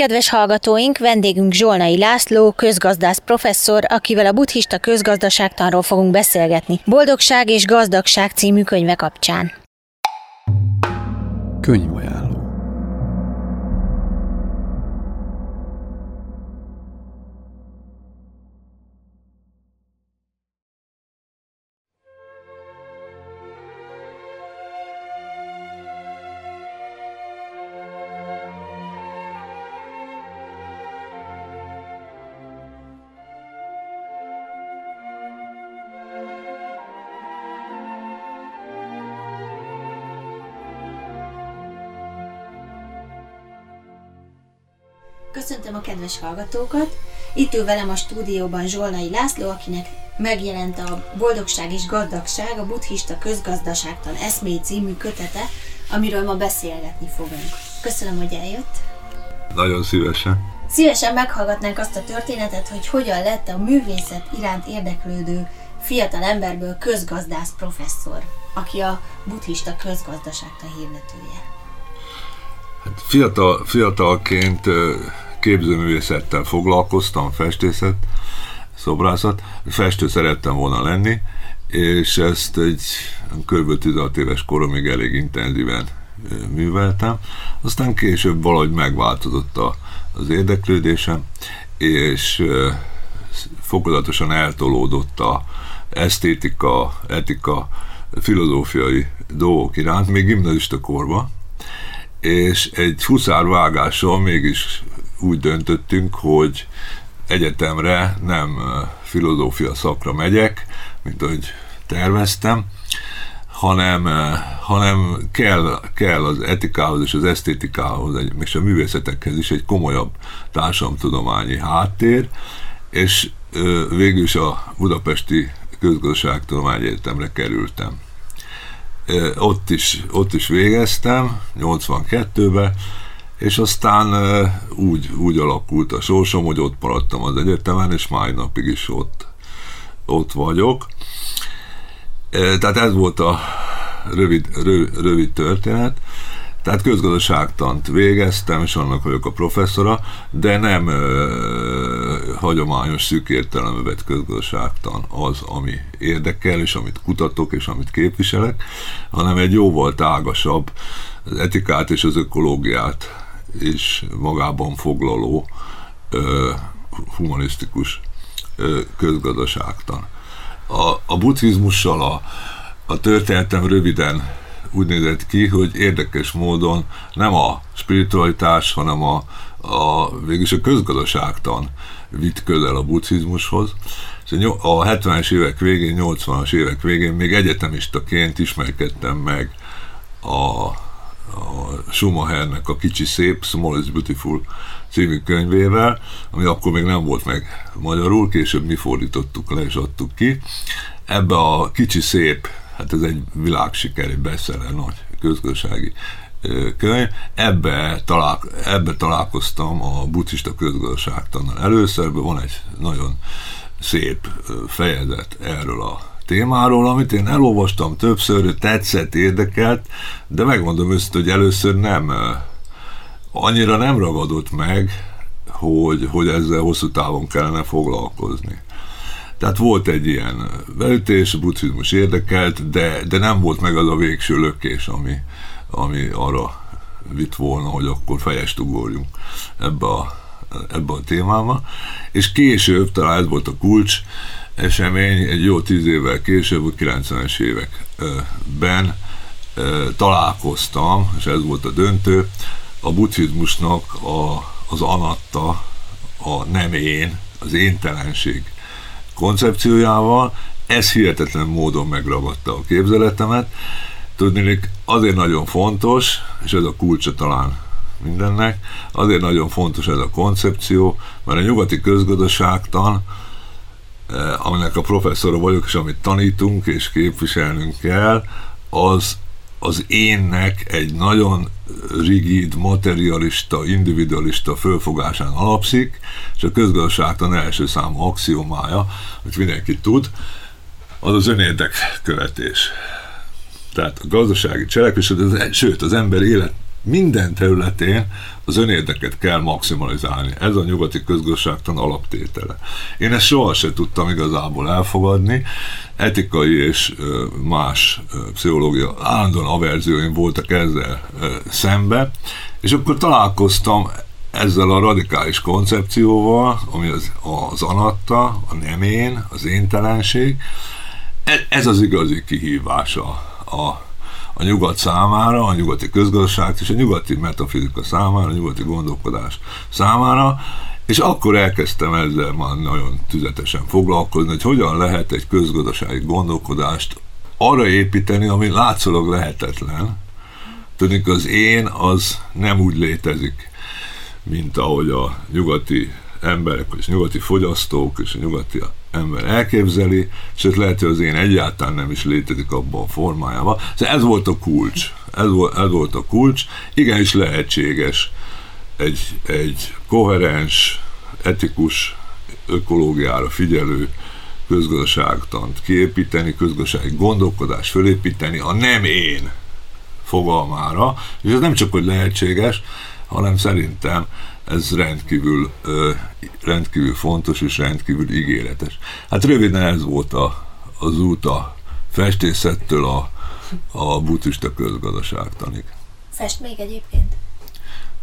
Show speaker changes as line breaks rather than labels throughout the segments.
kedves hallgatóink, vendégünk Zsolnai László, közgazdász professzor, akivel a buddhista közgazdaságtanról fogunk beszélgetni. Boldogság és gazdagság című könyve kapcsán.
Könyvajánló
kedves hallgatókat! Itt ül velem a stúdióban Zsolnai László, akinek megjelent a Boldogság és Gazdagság, a buddhista közgazdaságtan eszmély című kötete, amiről ma beszélgetni fogunk. Köszönöm, hogy eljött.
Nagyon szívesen.
Szívesen meghallgatnánk azt a történetet, hogy hogyan lett a művészet iránt érdeklődő fiatal emberből közgazdász professzor, aki a buddhista közgazdaságtan hirdetője.
Hát fiatal, fiatalként képzőművészettel foglalkoztam, festészet, szobrászat, festő szerettem volna lenni, és ezt egy kb. 16 éves koromig elég intenzíven műveltem. Aztán később valahogy megváltozott a, az érdeklődésem, és fokozatosan eltolódott a esztétika, etika, filozófiai dolgok iránt, még gimnazista korban, és egy huszárvágással mégis úgy döntöttünk, hogy egyetemre nem filozófia szakra megyek, mint ahogy terveztem, hanem, hanem kell, kell az etikához és az esztétikához, és a művészetekhez is egy komolyabb társadalomtudományi háttér, és végül is a Budapesti Közgazdaságtudományi Egyetemre kerültem. Ott is, ott is végeztem, 82-ben, és aztán úgy, úgy alakult a sorsom, hogy ott maradtam az egyetemen, és mai napig is ott, ott vagyok. Tehát ez volt a rövid, rövid, történet. Tehát közgazdaságtant végeztem, és annak vagyok a professzora, de nem ö, hagyományos szűk értelembe vett közgazdaságtan az, ami érdekel, és amit kutatok, és amit képviselek, hanem egy jóval tágasabb az etikát és az ökológiát is magában foglaló humanisztikus közgazdaságtan. A, a buddhizmussal a, a történetem röviden úgy nézett ki, hogy érdekes módon nem a spiritualitás, hanem a, a végülis a közgazdaságtan vitt közel a buddhizmushoz. A 70-es évek végén, 80-as évek végén még egyetemistaként ismerkedtem meg a, a Schumachernek a Kicsi Szép, Small is Beautiful című könyvével, ami akkor még nem volt meg magyarul, később mi fordítottuk le és adtuk ki. Ebbe a Kicsi Szép hát ez egy világsiker, egy nagy közgazdasági könyv. Ebbe, talál, ebbe találkoztam a buddhista közgazdaságtannal először, van egy nagyon szép fejezet erről a témáról, amit én elolvastam többször, tetszett, érdekelt, de megmondom őszintén, hogy először nem annyira nem ragadott meg, hogy, hogy ezzel hosszú távon kellene foglalkozni. Tehát volt egy ilyen beütés, a buddhizmus érdekelt, de, de nem volt meg az a végső lökés, ami, ami arra vitt volna, hogy akkor fejest ugorjunk ebbe a, ebbe a témába. És később, talán ez volt a kulcs esemény, egy jó tíz évvel később, a 90-es években találkoztam, és ez volt a döntő, a buddhizmusnak a, az anatta, a nem én, az éntelenség koncepciójával, ez hihetetlen módon megragadta a képzeletemet. Tudni, azért nagyon fontos, és ez a kulcsa talán mindennek, azért nagyon fontos ez a koncepció, mert a nyugati közgazdaságtan, aminek a professzora vagyok, és amit tanítunk és képviselnünk kell, az az énnek egy nagyon rigid, materialista, individualista fölfogásán alapszik, és a közgazdaságtan első számú axiomája, hogy mindenki tud, az az önérdek követés. Tehát a gazdasági cselekvés, sőt az ember élet minden területén az önérdeket kell maximalizálni. Ez a nyugati közgazdaságtan alaptétele. Én ezt soha se tudtam igazából elfogadni. Etikai és más pszichológia állandóan averzióim voltak ezzel szembe, és akkor találkoztam ezzel a radikális koncepcióval, ami az, az anatta, a nem az éntelenség, e, ez az igazi kihívása a a nyugat számára, a nyugati közgazdaság és a nyugati metafizika számára, a nyugati gondolkodás számára, és akkor elkezdtem ezzel már nagyon tüzetesen foglalkozni, hogy hogyan lehet egy közgazdasági gondolkodást arra építeni, ami látszólag lehetetlen. Tudjuk, az én az nem úgy létezik, mint ahogy a nyugati emberek, és nyugati fogyasztók, és a nyugati ember elképzeli, sőt lehet, hogy az én egyáltalán nem is létezik abban a formájában. Szóval ez volt a kulcs. Ez volt, ez volt a kulcs. Igenis lehetséges egy, egy koherens, etikus, ökológiára figyelő közgazdaságtant kiépíteni, közgazdasági gondolkodás fölépíteni a nem én fogalmára, és ez nem csak, hogy lehetséges, hanem szerintem ez rendkívül, rendkívül fontos és rendkívül ígéretes. Hát röviden ez volt a, az út a festészettől a, a buddhista közgazdaságtanig.
Fest még egyébként?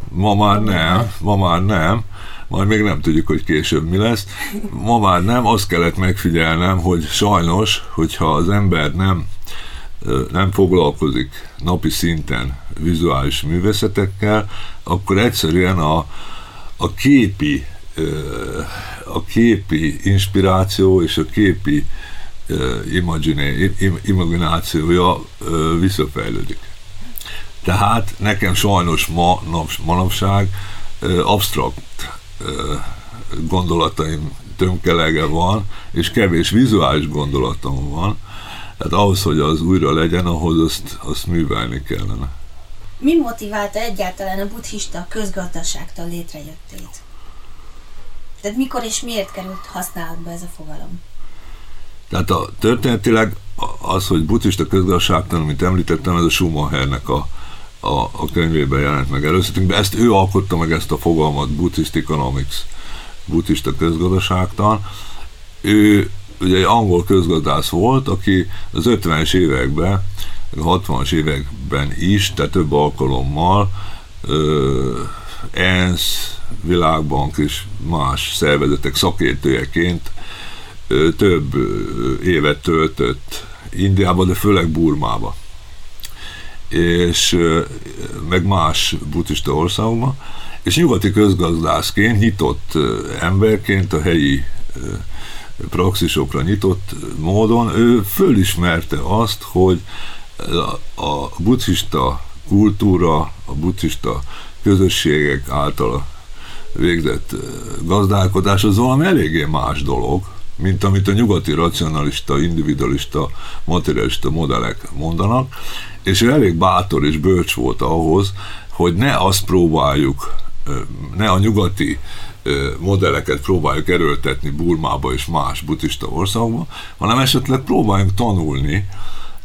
Ma már nem, ma már nem, majd még nem tudjuk, hogy később mi lesz. Ma már nem, azt kellett megfigyelnem, hogy sajnos, hogyha az ember nem nem foglalkozik napi szinten vizuális művészetekkel, akkor egyszerűen a, a képi a képi inspiráció és a képi imaginációja visszafejlődik. Tehát nekem sajnos ma, manapság absztrakt gondolataim tömkelege van, és kevés vizuális gondolatom van, tehát ahhoz, hogy az újra legyen, ahhoz azt, azt művelni kellene.
Mi motiválta egyáltalán a buddhista közgazdaságtól létrejöttét? Tehát mikor és miért került használatba ez a fogalom?
Tehát a, történetileg az, hogy buddhista közgazdaságtan, amit említettem, ez a Schumachernek a, a, a könyvében jelent meg először. Ezt ő alkotta meg ezt a fogalmat, Buddhist Economics, buddhista közgazdaságtan. Ő ugye egy angol közgazdász volt, aki az 50-es években, a 60-as években is, tehát több alkalommal ö, ENSZ, Világbank és más szervezetek szakértőjeként több évet töltött Indiába, de főleg Burmába és meg más buddhista országokban, és nyugati közgazdászként, nyitott emberként a helyi praxisokra nyitott módon ő fölismerte azt, hogy a buddhista kultúra, a buddhista közösségek által végzett gazdálkodás az valami eléggé más dolog, mint amit a nyugati racionalista, individualista, materialista modellek mondanak, és ő elég bátor és bölcs volt ahhoz, hogy ne azt próbáljuk, ne a nyugati modelleket próbáljuk erőltetni Burmába és más buddhista országokba, hanem esetleg próbáljunk tanulni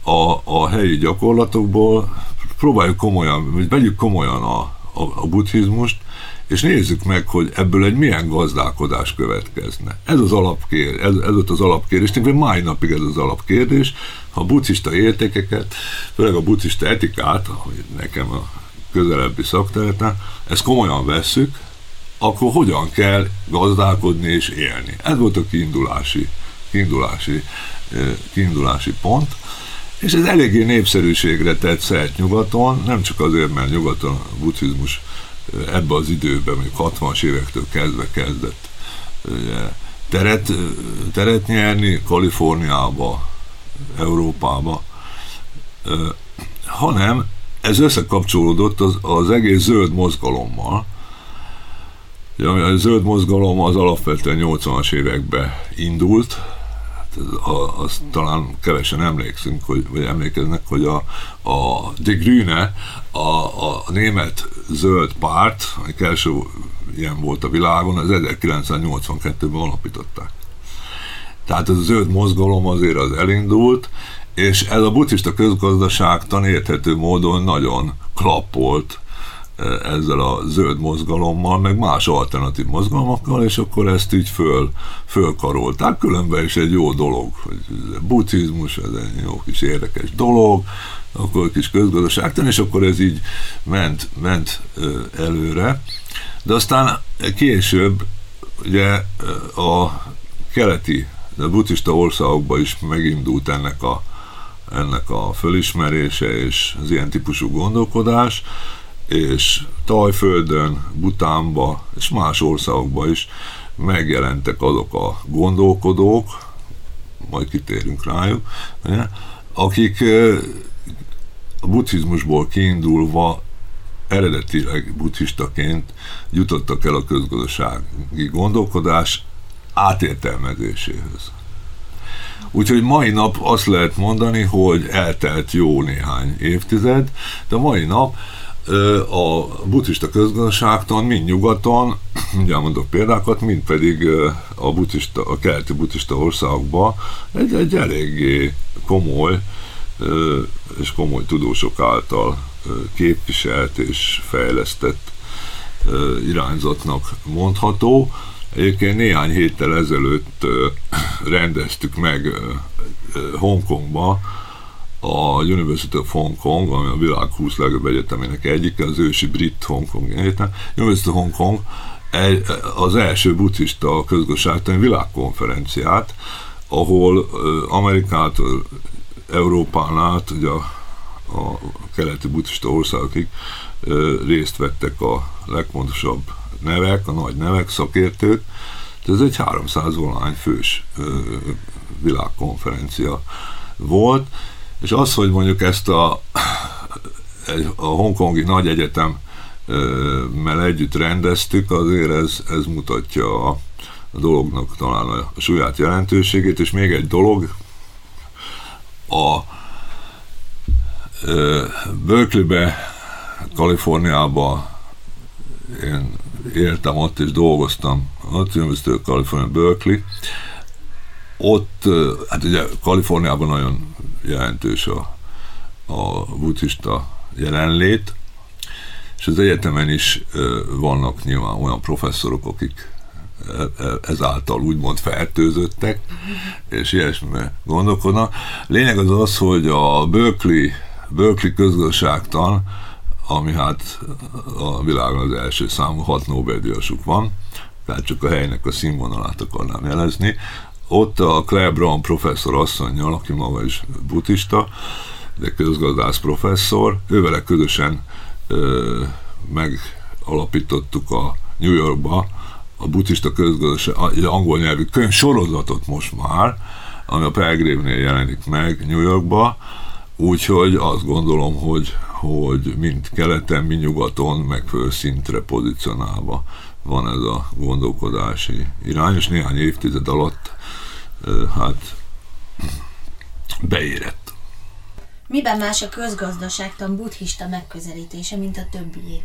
a, a helyi gyakorlatokból, próbáljuk komolyan, vagy vegyük komolyan a, a, a buddhizmust, és nézzük meg, hogy ebből egy milyen gazdálkodás következne. Ez az alapkérdés, ez, ez az alapkérdés, tényleg mai napig ez az alapkérdés, ha a buddhista értékeket, főleg a buddhista etikát, ami nekem a közelebbi szakterületen, ezt komolyan vesszük, akkor hogyan kell gazdálkodni és élni. Ez volt a kiindulási, kiindulási, kiindulási pont, és ez eléggé népszerűségre tett szert nyugaton, nem csak azért, mert nyugaton a buddhizmus ebbe az időben, még 60-as évektől kezdve kezdett teret, teret nyerni Kaliforniába, Európába, hanem ez összekapcsolódott az, az egész zöld mozgalommal, a zöld mozgalom az alapvetően 80-as években indult, hát azt talán kevesen emlékszünk, hogy, vagy emlékeznek, hogy a, a De Grüne, a, a német zöld párt, ami első ilyen volt a világon, az 1982-ben alapították. Tehát a zöld mozgalom azért az elindult, és ez a buddhista közgazdaságtan érthető módon nagyon klappolt ezzel a zöld mozgalommal, meg más alternatív mozgalmakkal, és akkor ezt így föl, fölkarolták. Különben is egy jó dolog, hogy buddhizmus, ez egy jó kis érdekes dolog, akkor kis közgazdaságtan, és akkor ez így ment, ment előre. De aztán később ugye a keleti, a buddhista országokban is megindult ennek a, ennek a fölismerése és az ilyen típusú gondolkodás, és Tajföldön, Butánba és más országokban is megjelentek azok a gondolkodók, majd kitérünk rájuk, akik a buddhizmusból kiindulva eredetileg buddhistaként jutottak el a közgazdasági gondolkodás átértelmezéséhez. Úgyhogy mai nap azt lehet mondani, hogy eltelt jó néhány évtized, de mai nap a buddhista közgazdaságtan mind nyugaton, ugye mondok példákat, mind pedig a, buddhista, a keleti buddhista országokban egy, egy eléggé komoly és komoly tudósok által képviselt és fejlesztett irányzatnak mondható. Egyébként néhány héttel ezelőtt rendeztük meg Hongkongba a University of Hong Kong, ami a világ 20 legjobb egyetemének egyik, az ősi brit Hong Kong egyetem. University of Hong Kong az első buddhista közgazdaságtani világkonferenciát, ahol Amerikától, Európán át, ugye a, a keleti buddhista országokig részt vettek a legfontosabb nevek, a nagy nevek, szakértők. Ez egy 300 valány fős világkonferencia volt, és az, hogy mondjuk ezt a, a hongkongi nagy egyetem mel együtt rendeztük, azért ez, ez mutatja a, a dolognak talán a súlyát jelentőségét, és még egy dolog, a Berkeleybe, Kaliforniába én éltem ott és dolgoztam, University of California, Berkeley, ott, hát ugye Kaliforniában nagyon jelentős a, a buddhista jelenlét, és az egyetemen is vannak nyilván olyan professzorok, akik e, e, ezáltal úgymond fertőzöttek, és ilyesmiben gondolkodnak. Lényeg az az, hogy a Berkeley, Berkeley közgazdaságtan, ami hát a világon az első számú hat Nobel-díjasuk van, tehát csak a helynek a színvonalát akarnám jelezni, ott a Claire Brown professzor asszonynal, aki maga is buddhista, de közgazdász professzor, ővele közösen ö, megalapítottuk a New Yorkba a buddhista közgazdaság, angol nyelvű könyv sorozatot most már, ami a Pelgrimnél jelenik meg New Yorkba, úgyhogy azt gondolom, hogy, hogy mind keleten, mind nyugaton megfelelő szintre pozícionálva van ez a gondolkodási irány, és néhány évtized alatt hát beérett.
Miben más a közgazdaságtan buddhista megközelítése, mint a többié?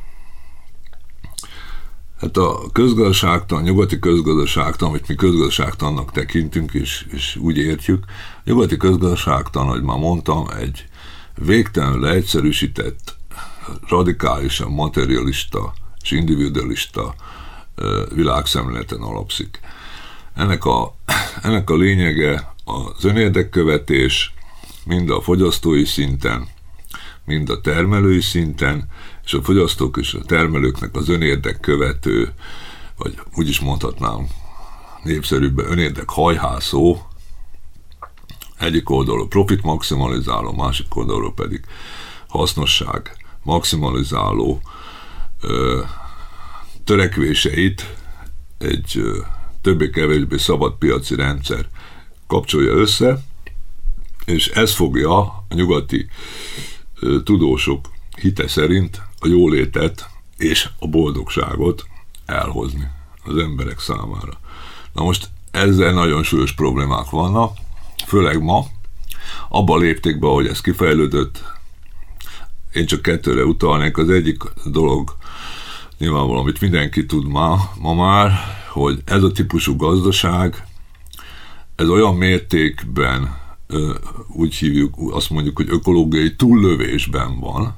Hát a közgazdaságtan, a nyugati közgazdaságtan, amit mi közgazdaságtannak tekintünk, és, és úgy értjük, nyugati közgazdaságtan, ahogy már mondtam, egy végtelenül leegyszerűsített, radikálisan materialista és individualista világszemléleten alapszik. Ennek a, ennek a lényege az önérdekkövetés, mind a fogyasztói szinten, mind a termelői szinten, és a fogyasztók és a termelőknek az önérdek követő, vagy úgy is mondhatnám népszerűbben önérdek hajhászó, egyik oldalról profit maximalizáló, másik oldalról pedig hasznosság maximalizáló ö, törekvéseit egy ö, többé-kevésbé szabad piaci rendszer kapcsolja össze, és ez fogja a nyugati ö, tudósok hite szerint a jólétet és a boldogságot elhozni az emberek számára. Na most ezzel nagyon súlyos problémák vannak, főleg ma, abba lépték be, hogy ez kifejlődött. Én csak kettőre utalnék. Az egyik dolog, nyilvánvalóan, amit mindenki tud ma, ma már, hogy ez a típusú gazdaság, ez olyan mértékben úgy hívjuk, azt mondjuk, hogy ökológiai túllövésben van,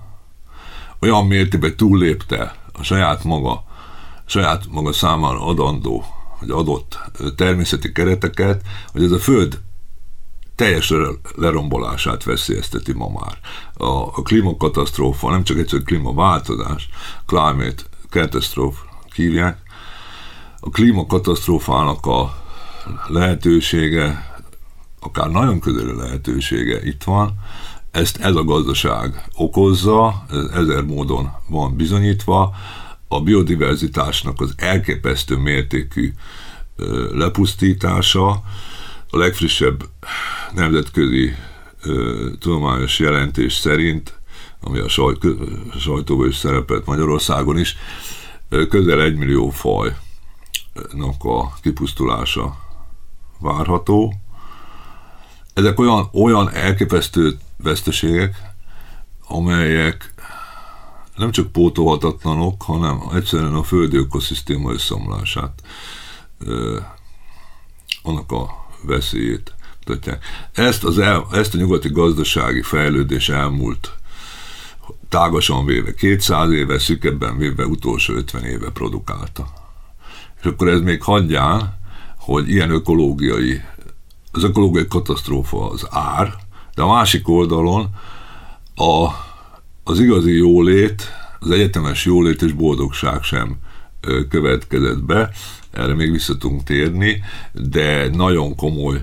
olyan mértékben túllépte a saját maga, saját maga számára adandó, vagy adott természeti kereteket, hogy ez a Föld teljes lerombolását veszélyezteti ma már. A, a klímakatasztrófa, nem csak egyszerűen klímaváltozás, climate catastrophe hívják, a klímakatasztrófának a lehetősége, akár nagyon közeli lehetősége itt van, ezt ez a gazdaság okozza, ez ezer módon van bizonyítva, a biodiverzitásnak az elképesztő mértékű lepusztítása, a legfrissebb nemzetközi tudományos jelentés szerint, ami a sajt, sajtóban is szerepelt Magyarországon is, közel egy millió fajnak a kipusztulása várható. Ezek olyan, olyan elképesztő veszteségek, amelyek nem csak pótolhatatlanok, hanem egyszerűen a földi ökoszisztéma összeomlását, annak a veszélyét mutatják. Ezt, az el, ezt a nyugati gazdasági fejlődés elmúlt tágasan véve 200 éve, szükebben véve utolsó 50 éve produkálta. És akkor ez még hagyján, hogy ilyen ökológiai, az ökológiai katasztrófa az ár, de a másik oldalon a, az igazi jólét, az egyetemes jólét és boldogság sem következett be, erre még vissza tudunk térni, de nagyon komoly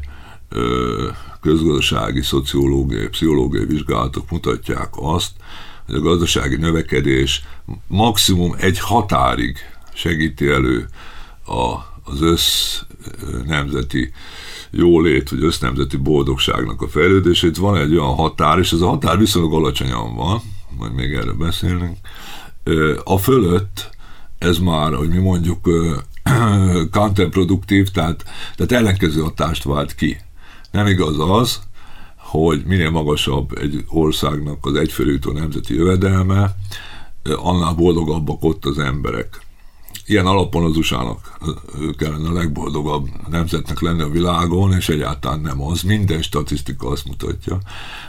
közgazdasági, szociológiai, pszichológiai vizsgálatok mutatják azt, hogy a gazdasági növekedés maximum egy határig segíti elő a, az össz nemzeti jólét, vagy össznemzeti boldogságnak a fejlődését. Van egy olyan határ, és ez a határ viszonylag alacsonyan van, majd még erről beszélünk. A fölött ez már, hogy mi mondjuk counterproduktív, tehát, tehát ellenkező hatást vált ki. Nem igaz az, hogy minél magasabb egy országnak az egyfőjutó nemzeti jövedelme, annál boldogabbak ott az emberek. Ilyen alapon az USA-nak kellene a legboldogabb nemzetnek lenni a világon, és egyáltalán nem az. Minden statisztika azt mutatja,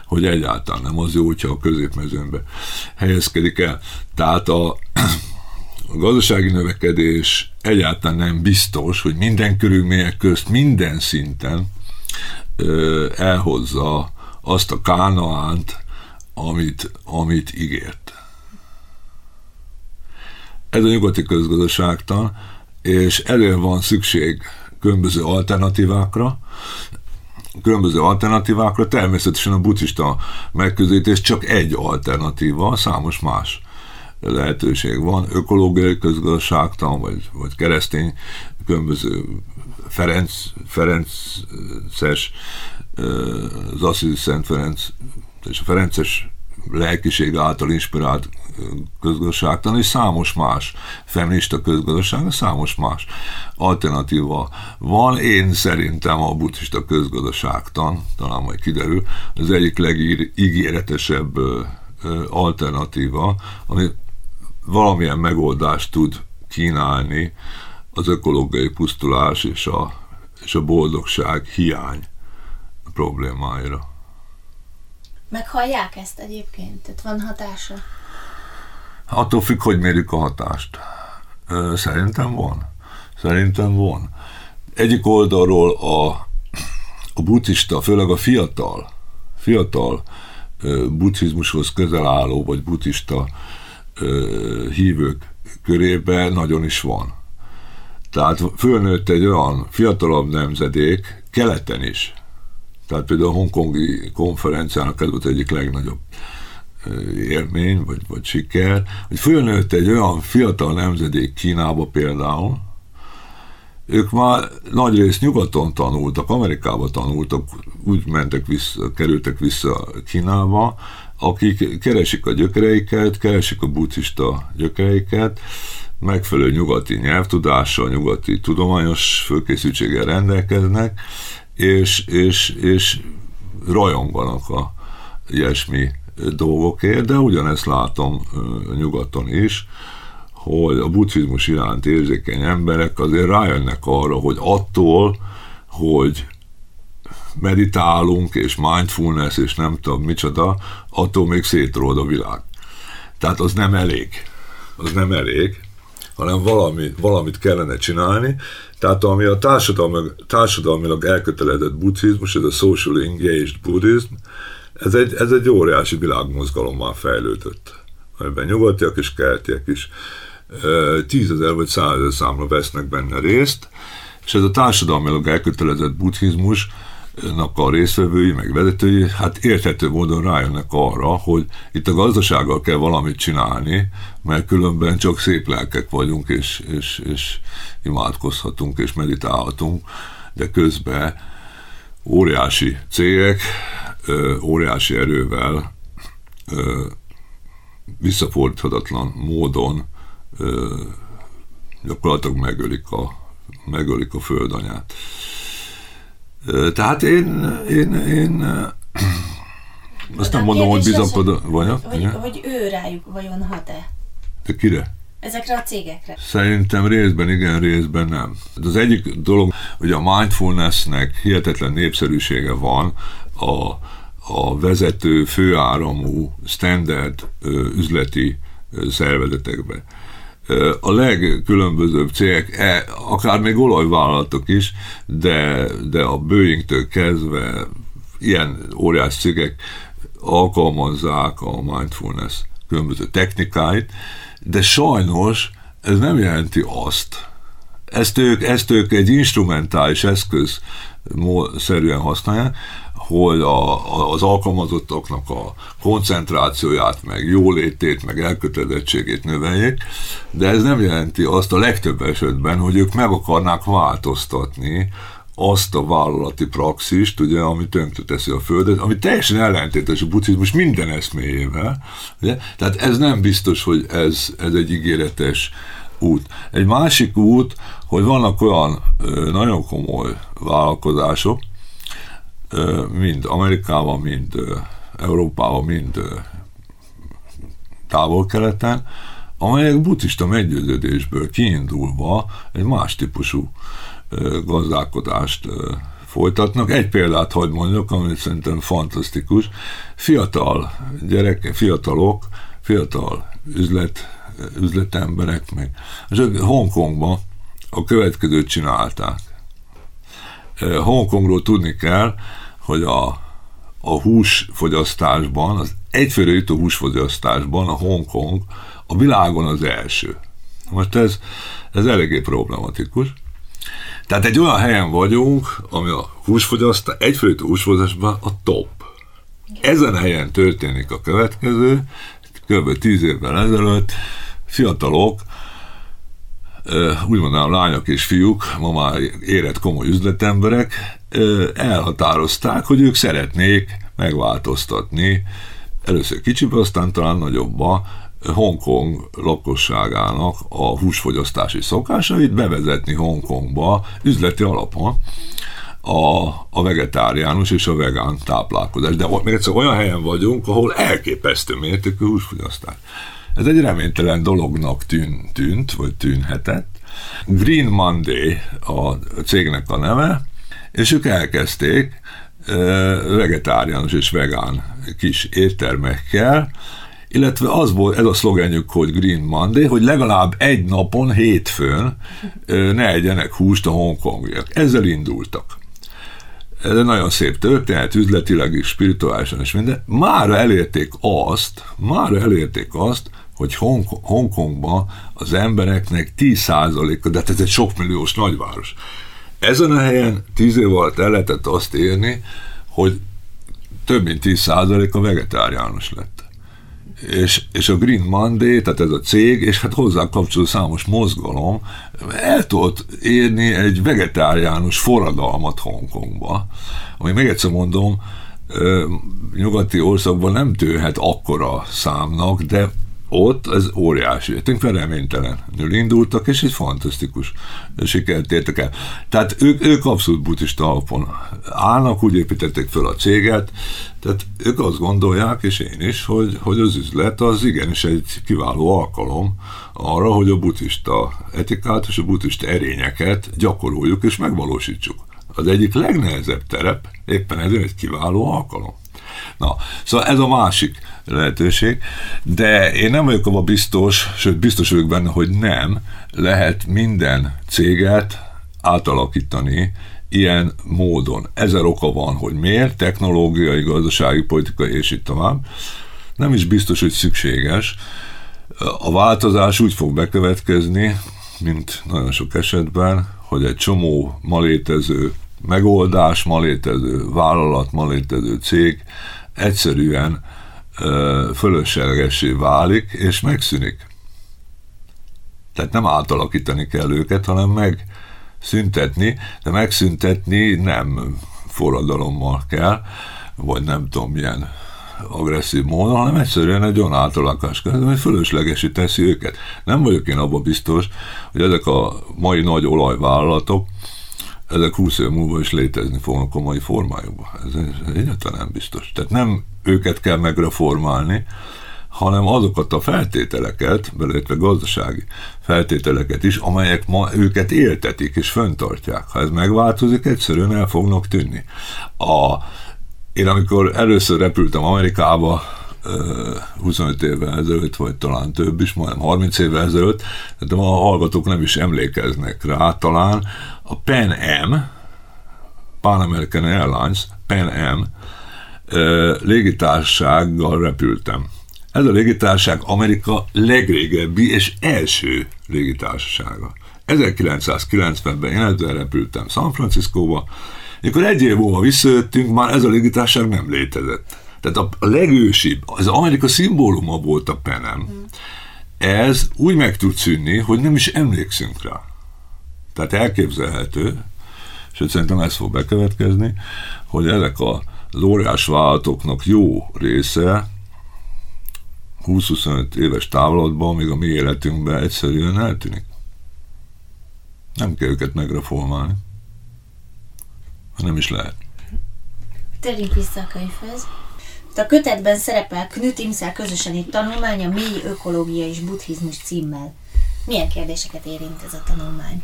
hogy egyáltalán nem az jó, hogyha a középmezőnbe helyezkedik el. Tehát a, a gazdasági növekedés egyáltalán nem biztos, hogy minden körülmények közt, minden szinten elhozza azt a kánaánt, amit, amit ígért. Ez a nyugati közgazdaságtan, és elő van szükség különböző alternatívákra, különböző alternatívákra, természetesen a buddhista megközelítés csak egy alternatíva, számos más lehetőség van, ökológiai közgazdaságtan, vagy, vagy keresztény, különböző Ferenc, Ferences, az Assisi Szent Ferenc és a Ferences lelkiség által inspirált közgazdaságtan, és számos más feminista közgazdaság, számos más alternatíva van. Én szerintem a buddhista közgazdaságtan, talán majd kiderül, az egyik legígéretesebb alternatíva, ami valamilyen megoldást tud kínálni az ökológiai pusztulás és a, és a boldogság hiány problémáira.
Meghallják ezt egyébként? Tehát van hatása?
Attól függ, hogy mérjük a hatást. Szerintem van. Szerintem van. Egyik oldalról a, a buddhista, főleg a fiatal, fiatal buddhizmushoz közel álló, vagy buddhista hívők körében nagyon is van. Tehát fölnőtt egy olyan fiatalabb nemzedék, keleten is. Tehát például a hongkongi konferenciának ez volt egyik legnagyobb élmény, vagy, vagy siker, hogy fölnőtt egy olyan fiatal nemzedék Kínába például, ők már nagy részt nyugaton tanultak, Amerikába tanultak, úgy mentek vissza, kerültek vissza Kínába, akik keresik a gyökereiket, keresik a buddhista gyökereiket, megfelelő nyugati nyelvtudással, nyugati tudományos fölkészültséggel rendelkeznek, és, és, és rajonganak a ilyesmi dolgokért, de ugyanezt látom nyugaton is, hogy a buddhizmus iránt érzékeny emberek azért rájönnek arra, hogy attól, hogy meditálunk, és mindfulness, és nem tudom micsoda, attól még szétrold a világ. Tehát az nem elég. Az nem elég, hanem valami, valamit kellene csinálni. Tehát ami a társadalmi, társadalmilag elkötelezett buddhizmus, ez a social engaged buddhism, ez egy, ez egy óriási világmozgalommal fejlődött, amiben nyugatiak és keltiek is tízezer vagy százezer számra vesznek benne részt, és ez a társadalmilag elkötelezett buddhizmus a részvevői, meg vezetői, hát érthető módon rájönnek arra, hogy itt a gazdasággal kell valamit csinálni, mert különben csak szép lelkek vagyunk, és, és, és imádkozhatunk, és meditálhatunk, de közben óriási cégek, óriási erővel visszafordíthatatlan módon gyakorlatilag megölik a, megölik a földanyát. Tehát én, én, én azt nem mondom, hogy bizakodom,
vagy, hogy, hogy ő rájuk vajon hat-e?
De kire?
Ezekre a cégekre?
Szerintem részben igen, részben nem. Az egyik dolog, hogy a mindfulnessnek hihetetlen népszerűsége van a, a vezető főáramú standard üzleti szervezetekben a legkülönbözőbb cégek, e, akár még olajvállalatok is, de, de a Boeing-től kezdve ilyen óriás cégek alkalmazzák a mindfulness különböző technikáit, de sajnos ez nem jelenti azt, ezt ők, ezt ők egy instrumentális eszköz szerűen használják, hogy a, az alkalmazottaknak a koncentrációját, meg jólétét, meg elkötelezettségét növeljék, de ez nem jelenti azt a legtöbb esetben, hogy ők meg akarnák változtatni azt a vállalati praxist, ugye, ami tönkreteszi a Földet, ami teljesen ellentétes a buddhizmus minden eszméjével. Ugye? Tehát ez nem biztos, hogy ez, ez egy ígéretes út. Egy másik út, hogy vannak olyan nagyon komoly vállalkozások, mind Amerikában, mind Európában, mind távol-keleten, amelyek buddhista meggyőződésből kiindulva egy más típusú gazdálkodást folytatnak. Egy példát hagyd mondjak, ami szerintem fantasztikus. Fiatal gyerekek, fiatalok, fiatal üzlet, üzletemberek meg. És Hongkongban a következőt csinálták. Hongkongról tudni kell, hogy a, a húsfogyasztásban, az egyfőre jutó húsfogyasztásban a Hongkong a világon az első. Most ez, ez eléggé problematikus. Tehát egy olyan helyen vagyunk, ami a húsfogyasztás, egyfőre jutó húsfogyasztásban a top. Ezen a helyen történik a következő, kb. tíz évvel ezelőtt fiatalok úgy mondanám, lányok és fiúk, ma már érett komoly üzletemberek, elhatározták, hogy ők szeretnék megváltoztatni, először kicsibe, aztán talán nagyobba, Hongkong lakosságának a húsfogyasztási szokásait bevezetni Hongkongba üzleti alapon a, a vegetáriánus és a vegán táplálkozás. De még egyszer olyan helyen vagyunk, ahol elképesztő mértékű húsfogyasztás. Ez egy reménytelen dolognak tűn, tűnt, vagy tűnhetett. Green Monday a cégnek a neve, és ők elkezdték vegetáriánus és vegán kis éttermekkel, illetve az volt ez a szlogenjük, hogy Green Monday, hogy legalább egy napon, hétfőn ne egyenek húst a hongkongiak. Ezzel indultak. Ez egy nagyon szép történet, üzletileg is, spirituálisan is minden. Mára elérték azt, mára elérték azt, hogy Hong- Hongkongban az embereknek 10%-a, de hát ez egy sokmilliós nagyváros. Ezen a helyen 10 év alatt el lehetett azt érni, hogy több mint 10% a vegetáriánus lett. És, és a Green Monday, tehát ez a cég, és hát hozzá kapcsolódó számos mozgalom el tudott érni egy vegetáriánus forradalmat Hongkongba, ami még egyszer mondom, nyugati országban nem tűnhet akkora számnak, de ott ez óriási, tényleg reménytelenül indultak, és egy fantasztikus sikert értek el. Tehát ők, ők abszolút buddhista alapon állnak, úgy építették föl a céget, tehát ők azt gondolják, és én is, hogy, hogy az üzlet az igenis egy kiváló alkalom arra, hogy a buddhista etikát és a buddhista erényeket gyakoroljuk és megvalósítsuk. Az egyik legnehezebb terep, éppen ezért egy kiváló alkalom. Na, szóval ez a másik lehetőség, de én nem vagyok abban biztos, sőt biztos vagyok benne, hogy nem lehet minden céget átalakítani ilyen módon. Ezer oka van, hogy miért, technológiai, gazdasági, politikai és itt tovább. Nem is biztos, hogy szükséges. A változás úgy fog bekövetkezni, mint nagyon sok esetben, hogy egy csomó ma létező megoldás, ma vállalat, ma cég egyszerűen fölöslegesé válik, és megszűnik. Tehát nem átalakítani kell őket, hanem megszüntetni, de megszüntetni nem forradalommal kell, vagy nem tudom milyen agresszív módon, hanem egyszerűen egy olyan átalakás kell, ami fölöslegesi teszi őket. Nem vagyok én abban biztos, hogy ezek a mai nagy olajvállalatok, ezek 20 év múlva is létezni fognak a mai formájukban. Ez egyáltalán nem biztos. Tehát nem őket kell megreformálni, hanem azokat a feltételeket, beleértve gazdasági feltételeket is, amelyek ma őket éltetik és föntartják. Ha ez megváltozik, egyszerűen el fognak tűnni. A, én amikor először repültem Amerikába, 25 évvel ezelőtt, vagy talán több is, majdnem 30 évvel ezelőtt, de a hallgatók nem is emlékeznek rá, talán a Pan Am, Pan American Airlines, Pan Am légitársággal repültem. Ez a légitárság Amerika legrégebbi és első légitársasága. 1990-ben én ezzel repültem San Franciscóba, amikor egy év múlva visszajöttünk, már ez a légitárság nem létezett. Tehát a, legősibb, az Amerika szimbóluma volt a penem. Ez úgy meg tud szűnni, hogy nem is emlékszünk rá. Tehát elképzelhető, és szerintem ez fog bekövetkezni, hogy ezek a az óriás vállalatoknak jó része 20-25 éves távlatban, még a mi életünkben egyszerűen eltűnik. Nem kell őket megreformálni. Nem is lehet.
Térjünk vissza a könyvhöz. A kötetben szerepel Knut Imszel közösen egy tanulmány a mély ökológia és buddhizmus címmel. Milyen kérdéseket érint ez a tanulmány?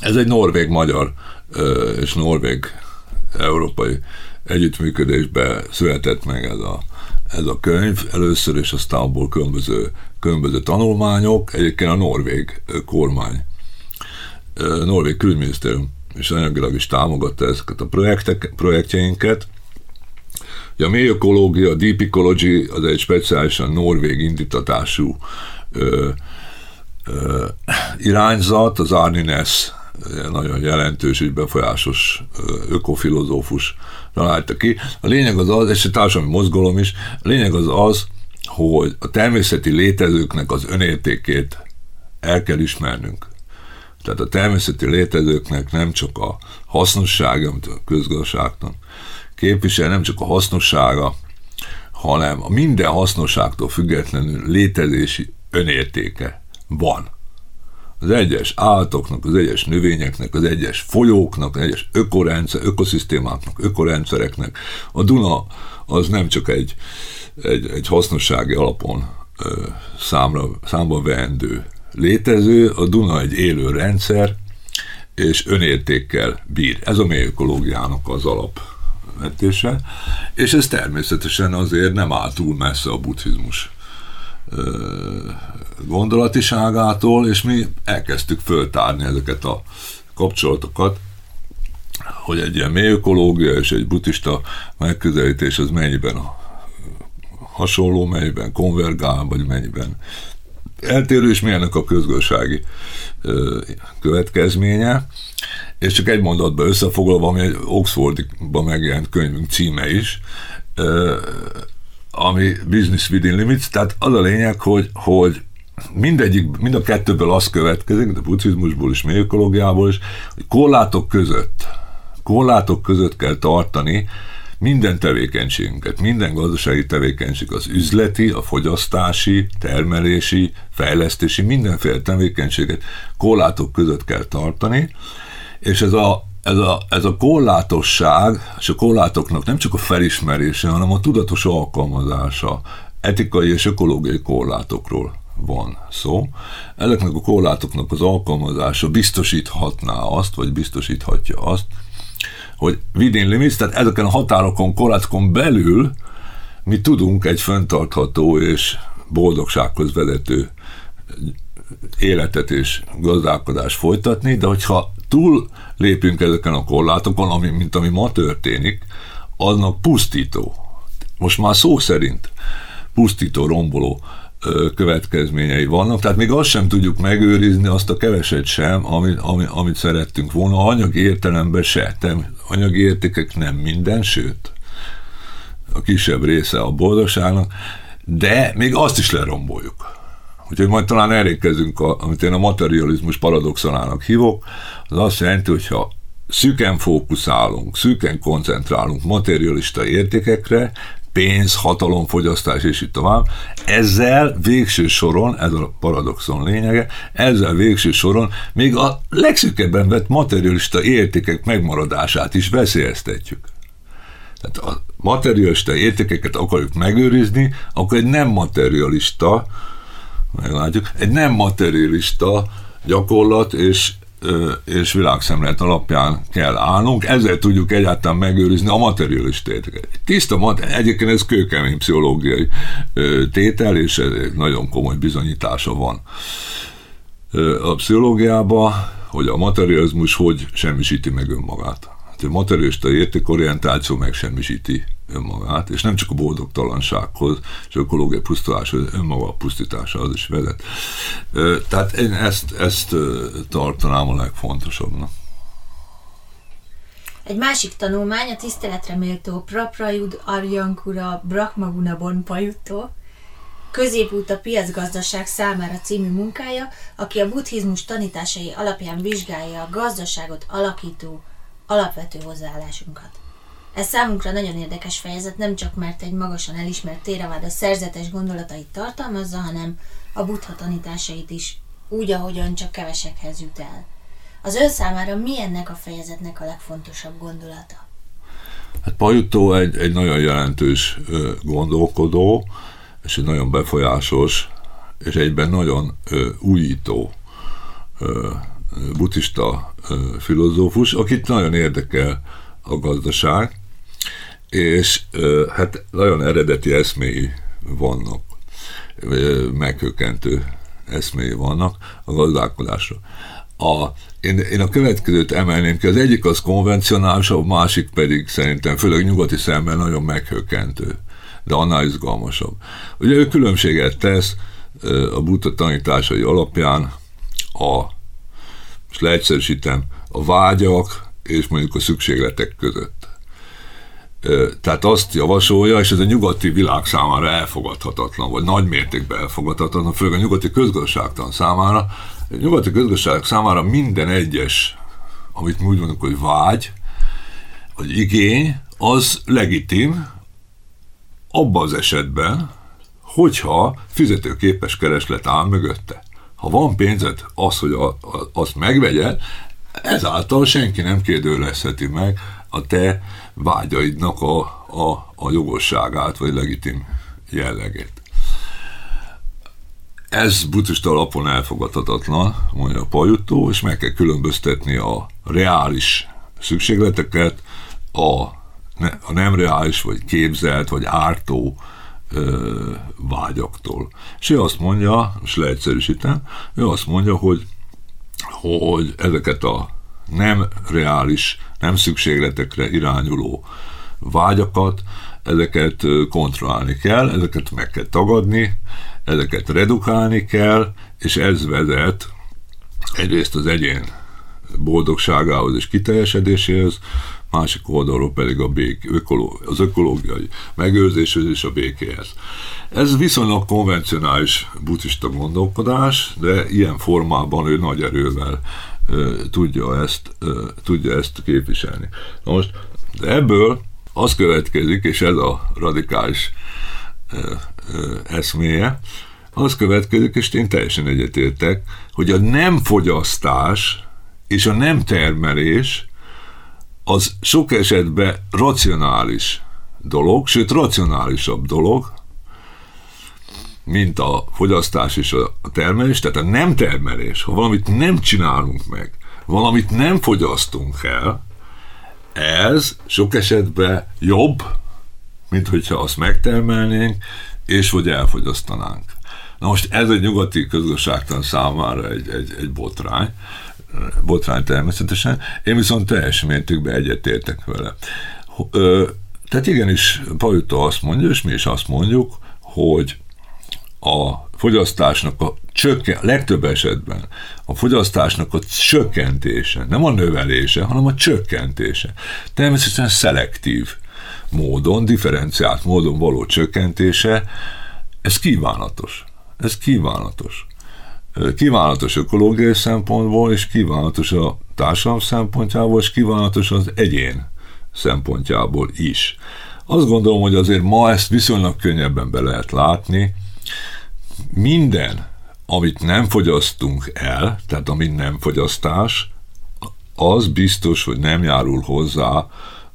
Ez egy norvég-magyar és norvég-európai együttműködésben született meg ez a, ez a könyv először, és aztán abból különböző, különböző tanulmányok, egyébként a norvég kormány, norvég külügyminisztérium és anyagilag is támogatta ezeket a projektek, projektjeinket. A mély ökológia, a Deep Ecology az egy speciálisan norvég indítatású ö, ö, irányzat, az Arnines nagyon jelentős és befolyásos ökofilozófus találta ki. A lényeg az az, és a társadalmi mozgalom is, a lényeg az az, hogy a természeti létezőknek az önértékét el kell ismernünk. Tehát a természeti létezőknek nem csak a hasznossága, amit a közgazdaságtan képvisel, nem csak a hasznossága, hanem a minden hasznosságtól függetlenül létezési önértéke van az egyes állatoknak, az egyes növényeknek, az egyes folyóknak, az egyes ökorendszer, ökoszisztémáknak, ökorendszereknek. A Duna az nem csak egy, egy, egy hasznossági alapon ö, számra, számba veendő létező, a Duna egy élő rendszer, és önértékkel bír. Ez a mély ökológiának az alapvetése, és ez természetesen azért nem áll túl messze a buddhizmus gondolatiságától, és mi elkezdtük föltárni ezeket a kapcsolatokat, hogy egy ilyen mély ökológia és egy buddhista megközelítés az mennyiben hasonló, mennyiben konvergál, vagy mennyiben eltérő, és milyennek a közgazdasági következménye. És csak egy mondatban összefoglalva, ami egy Oxfordban megjelent könyvünk címe is, ami Business Within Limits, tehát az a lényeg, hogy, hogy mindegyik, mind a kettőből az következik, a buddhizmusból és ökológiából is, hogy korlátok között, korlátok között kell tartani minden tevékenységünket, minden gazdasági tevékenység, az üzleti, a fogyasztási, termelési, fejlesztési, mindenféle tevékenységet korlátok között kell tartani, és ez a ez a, ez a korlátosság, és a korlátoknak nem csak a felismerése, hanem a tudatos alkalmazása etikai és ökológiai korlátokról van szó. Ezeknek a korlátoknak az alkalmazása biztosíthatná azt, vagy biztosíthatja azt, hogy within limits, tehát ezeken a határokon, korlátokon belül mi tudunk egy fenntartható és boldogsághoz vezető életet és gazdálkodást folytatni, de hogyha túl lépünk ezeken a korlátokon, ami, mint ami ma történik, annak pusztító, most már szó szerint pusztító, romboló következményei vannak, tehát még azt sem tudjuk megőrizni, azt a keveset sem, amit, amit, amit szerettünk volna, anyagi értelemben se, nem, anyagi értékek nem minden, sőt, a kisebb része a boldogságnak, de még azt is leromboljuk. Úgyhogy majd talán elérkezünk, amit én a materializmus paradoxonának hívok, az azt jelenti, hogyha szűken fókuszálunk, szűken koncentrálunk materialista értékekre, pénz, hatalom, fogyasztás és így tovább. Ezzel végső soron, ez a paradoxon lényege, ezzel végső soron még a legszűkebben vett materialista értékek megmaradását is veszélyeztetjük. Tehát a materialista értékeket akarjuk megőrizni, akkor egy nem materialista, meglátjuk, egy nem materialista gyakorlat és és világszemlélet alapján kell állnunk, ezzel tudjuk egyáltalán megőrizni a materialista értéket. Tiszta mat, egyébként ez kőkemény pszichológiai tétel, és ez nagyon komoly bizonyítása van a pszichológiában, hogy a materializmus hogy semmisíti meg önmagát. Hát a materialista értékorientáció megsemmisíti önmagát, és nem csak a boldogtalansághoz, és ökológiai pusztuláshoz, önmaga a pusztításához is vezet. Tehát én ezt, ezt tartanám a legfontosabbnak.
Egy másik tanulmány a tiszteletre méltó Praprajud Arjankura Brahmaguna Bonpajutó, Középút a piacgazdaság számára című munkája, aki a buddhizmus tanításai alapján vizsgálja a gazdaságot alakító alapvető hozzáállásunkat. Ez számunkra nagyon érdekes fejezet, nem csak mert egy magasan elismert a szerzetes gondolatait tartalmazza, hanem a buddha tanításait is, úgy, ahogyan csak kevesekhez jut el. Az ön számára mi ennek a fejezetnek a legfontosabb gondolata?
Hát Pajutó egy, egy nagyon jelentős gondolkodó, és egy nagyon befolyásos, és egyben nagyon újító buddhista filozófus, akit nagyon érdekel a gazdaság, és hát nagyon eredeti eszméi vannak, meghökkentő eszméi vannak a gazdálkodásra. A, én, én a következőt emelném ki, az egyik az konvencionális, a másik pedig szerintem, főleg nyugati szemben nagyon meghökkentő, de annál izgalmasabb. Ugye ő különbséget tesz a buta tanításai alapján a, most leegyszerűsítem, a vágyak és mondjuk a szükségletek között tehát azt javasolja, és ez a nyugati világ számára elfogadhatatlan, vagy nagy mértékben elfogadhatatlan, főleg a nyugati közgazdaságtan számára. A nyugati közgazdaság számára minden egyes, amit mi úgy mondjuk, hogy vágy, vagy igény, az legitim abban az esetben, hogyha fizetőképes kereslet áll mögötte. Ha van pénzed az, hogy a, a, azt megvegye, ezáltal senki nem kérdőlezheti meg a te vágyaidnak a, a, a jogosságát, vagy legitim jellegét. Ez buddhista alapon elfogadhatatlan, mondja a pajutó, és meg kell különböztetni a reális szükségleteket a, a nem reális, vagy képzelt, vagy ártó ö, vágyaktól. És ő azt mondja, és leegyszerűsítem, ő azt mondja, hogy, hogy ezeket a nem reális nem szükségletekre irányuló vágyakat, ezeket kontrollálni kell, ezeket meg kell tagadni, ezeket redukálni kell, és ez vezet egyrészt az egyén boldogságához és kiteljesedéséhez, másik oldalról pedig a bék, az ökológiai megőrzéshez és a békéhez. Ez viszonylag konvencionális buddhista gondolkodás, de ilyen formában ő nagy erővel tudja ezt, tudja ezt képviselni. Na most ebből az következik, és ez a radikális eszméje, az következik, és én teljesen egyetértek, hogy a nem fogyasztás és a nem termelés az sok esetben racionális dolog, sőt racionálisabb dolog, mint a fogyasztás és a termelés, tehát a nem termelés, ha valamit nem csinálunk meg, valamit nem fogyasztunk el, ez sok esetben jobb, mint hogyha azt megtermelnénk, és vagy elfogyasztanánk. Na most ez egy nyugati közgazdaságtan számára egy, egy, egy botrány, botrány természetesen, én viszont teljes mértékben egyetértek vele. Ö, tehát igenis, Pajuta azt mondja, és mi is azt mondjuk, hogy a fogyasztásnak a csökken, legtöbb esetben a fogyasztásnak a csökkentése, nem a növelése, hanem a csökkentése. Természetesen szelektív módon, differenciált módon való csökkentése, ez kívánatos. Ez kívánatos. Kívánatos ökológiai szempontból, és kívánatos a társadalom szempontjából, és kívánatos az egyén szempontjából is. Azt gondolom, hogy azért ma ezt viszonylag könnyebben be lehet látni. Minden, amit nem fogyasztunk el, tehát amit nem fogyasztás, az biztos, hogy nem járul hozzá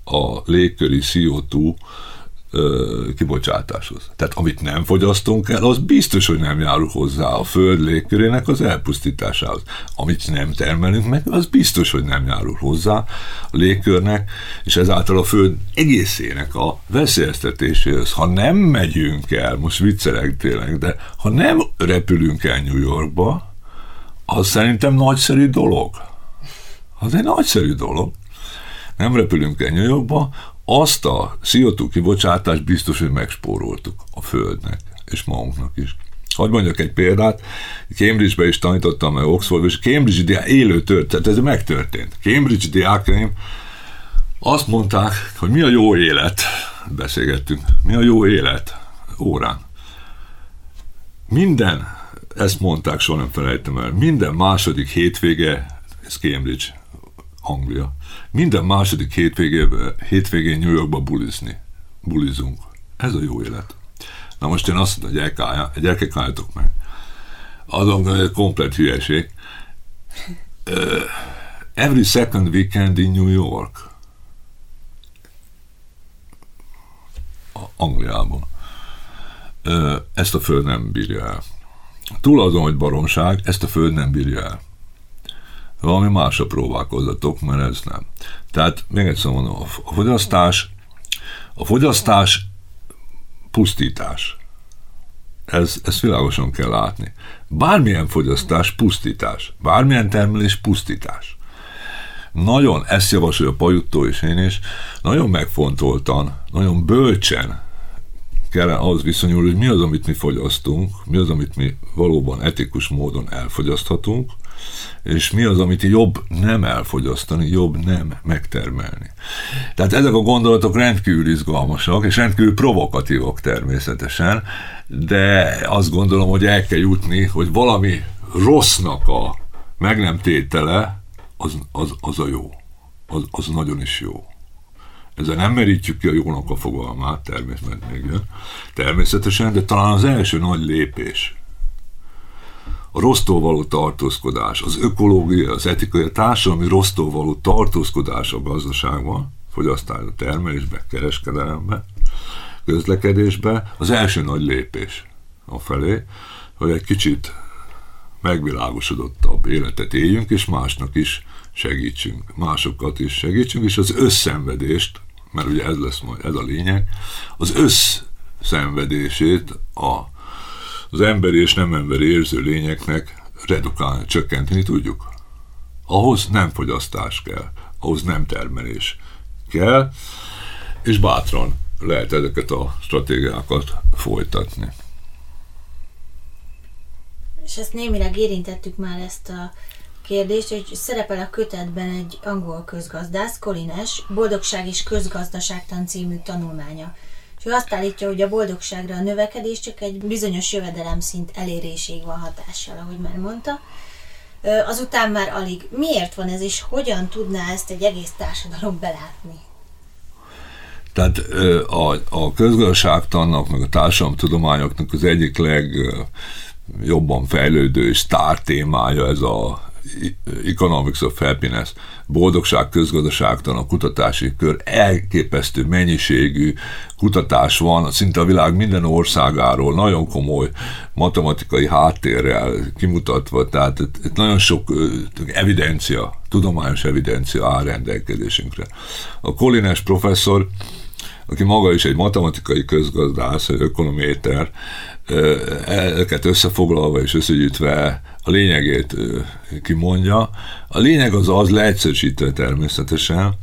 a légköri CO2 kibocsátáshoz. Tehát amit nem fogyasztunk el, az biztos, hogy nem járul hozzá a föld légkörének az elpusztításához. Amit nem termelünk meg, az biztos, hogy nem járul hozzá a légkörnek, és ezáltal a föld egészének a veszélyeztetéséhez. Ha nem megyünk el, most viccelek tényleg, de ha nem repülünk el New Yorkba, az szerintem nagyszerű dolog. Az egy nagyszerű dolog nem repülünk el New Yorkba, azt a CO2 kibocsátást biztos, hogy megspóroltuk a Földnek, és magunknak is. Hogy mondjak egy példát, Cambridge-be is tanítottam, meg Oxford, és Cambridge diák élő történt, ez megtörtént. Cambridge diákaim azt mondták, hogy mi a jó élet, beszélgettünk, mi a jó élet órán. Minden, ezt mondták, soha nem felejtem el, minden második hétvége, ez Cambridge, Anglia. Minden második hétvégén, hétvégén New Yorkba bulizni. Bulizunk. Ez a jó élet. Na most én azt mondom, hogy gyerekek álljatok meg. Azon komplet hülyeség. Uh, every second weekend in New York. Angliában. Ezt a föld nem bírja el. Túl azon, hogy baromság, ezt a föld nem bírja el valami másra próbálkozatok, mert ez nem. Tehát még egyszer mondom, a fogyasztás, a fogyasztás pusztítás. Ez, ezt világosan kell látni. Bármilyen fogyasztás pusztítás, bármilyen termelés pusztítás. Nagyon, ezt javasolja Pajuttó és én is, nagyon megfontoltan, nagyon bölcsen kellene ahhoz viszonyulni, hogy mi az, amit mi fogyasztunk, mi az, amit mi valóban etikus módon elfogyaszthatunk, és mi az, amit jobb nem elfogyasztani, jobb nem megtermelni. Tehát ezek a gondolatok rendkívül izgalmasak, és rendkívül provokatívok természetesen, de azt gondolom, hogy el kell jutni, hogy valami rossznak a meg nem tétele, az, az, az a jó. Az, az nagyon is jó. Ezzel nem merítjük ki a jónak a fogalmát, természetesen, természetesen, de talán az első nagy lépés a rossztól való tartózkodás, az ökológia, az etikai, a társadalmi rossztól való tartózkodás a gazdaságban, fogyasztás, a termelésben, kereskedelemben, közlekedésben, az első nagy lépés a felé, hogy egy kicsit megvilágosodottabb életet éljünk, és másnak is segítsünk, másokat is segítsünk, és az összenvedést, mert ugye ez lesz majd, ez a lényeg, az összszenvedését a az emberi és nem emberi érző lényeknek redukálni, csökkenteni tudjuk. Ahhoz nem fogyasztás kell, ahhoz nem termelés kell, és bátran lehet ezeket a stratégiákat folytatni.
És ezt némileg érintettük már ezt a kérdést, hogy szerepel a kötetben egy angol közgazdász, Colines, Boldogság és közgazdaságtan című tanulmánya. És ő azt állítja, hogy a boldogságra a növekedés csak egy bizonyos jövedelemszint eléréséig van hatással, ahogy már mondta. Azután már alig. Miért van ez, és hogyan tudná ezt egy egész társadalom belátni?
Tehát a, a közgazdaságtannak, meg a társadalomtudományoknak az egyik legjobban fejlődő és sztár témája ez a Economics of Happiness, boldogság közgazdaságtan a kutatási kör, elképesztő mennyiségű kutatás van, szinte a világ minden országáról, nagyon komoly matematikai háttérrel kimutatva, tehát itt nagyon sok evidencia, tudományos evidencia áll rendelkezésünkre. A Kolines professzor aki maga is egy matematikai közgazdász, ökonométer, ezeket összefoglalva és összegyűjtve a lényegét kimondja. A lényeg az az, leegyszerűsítve természetesen,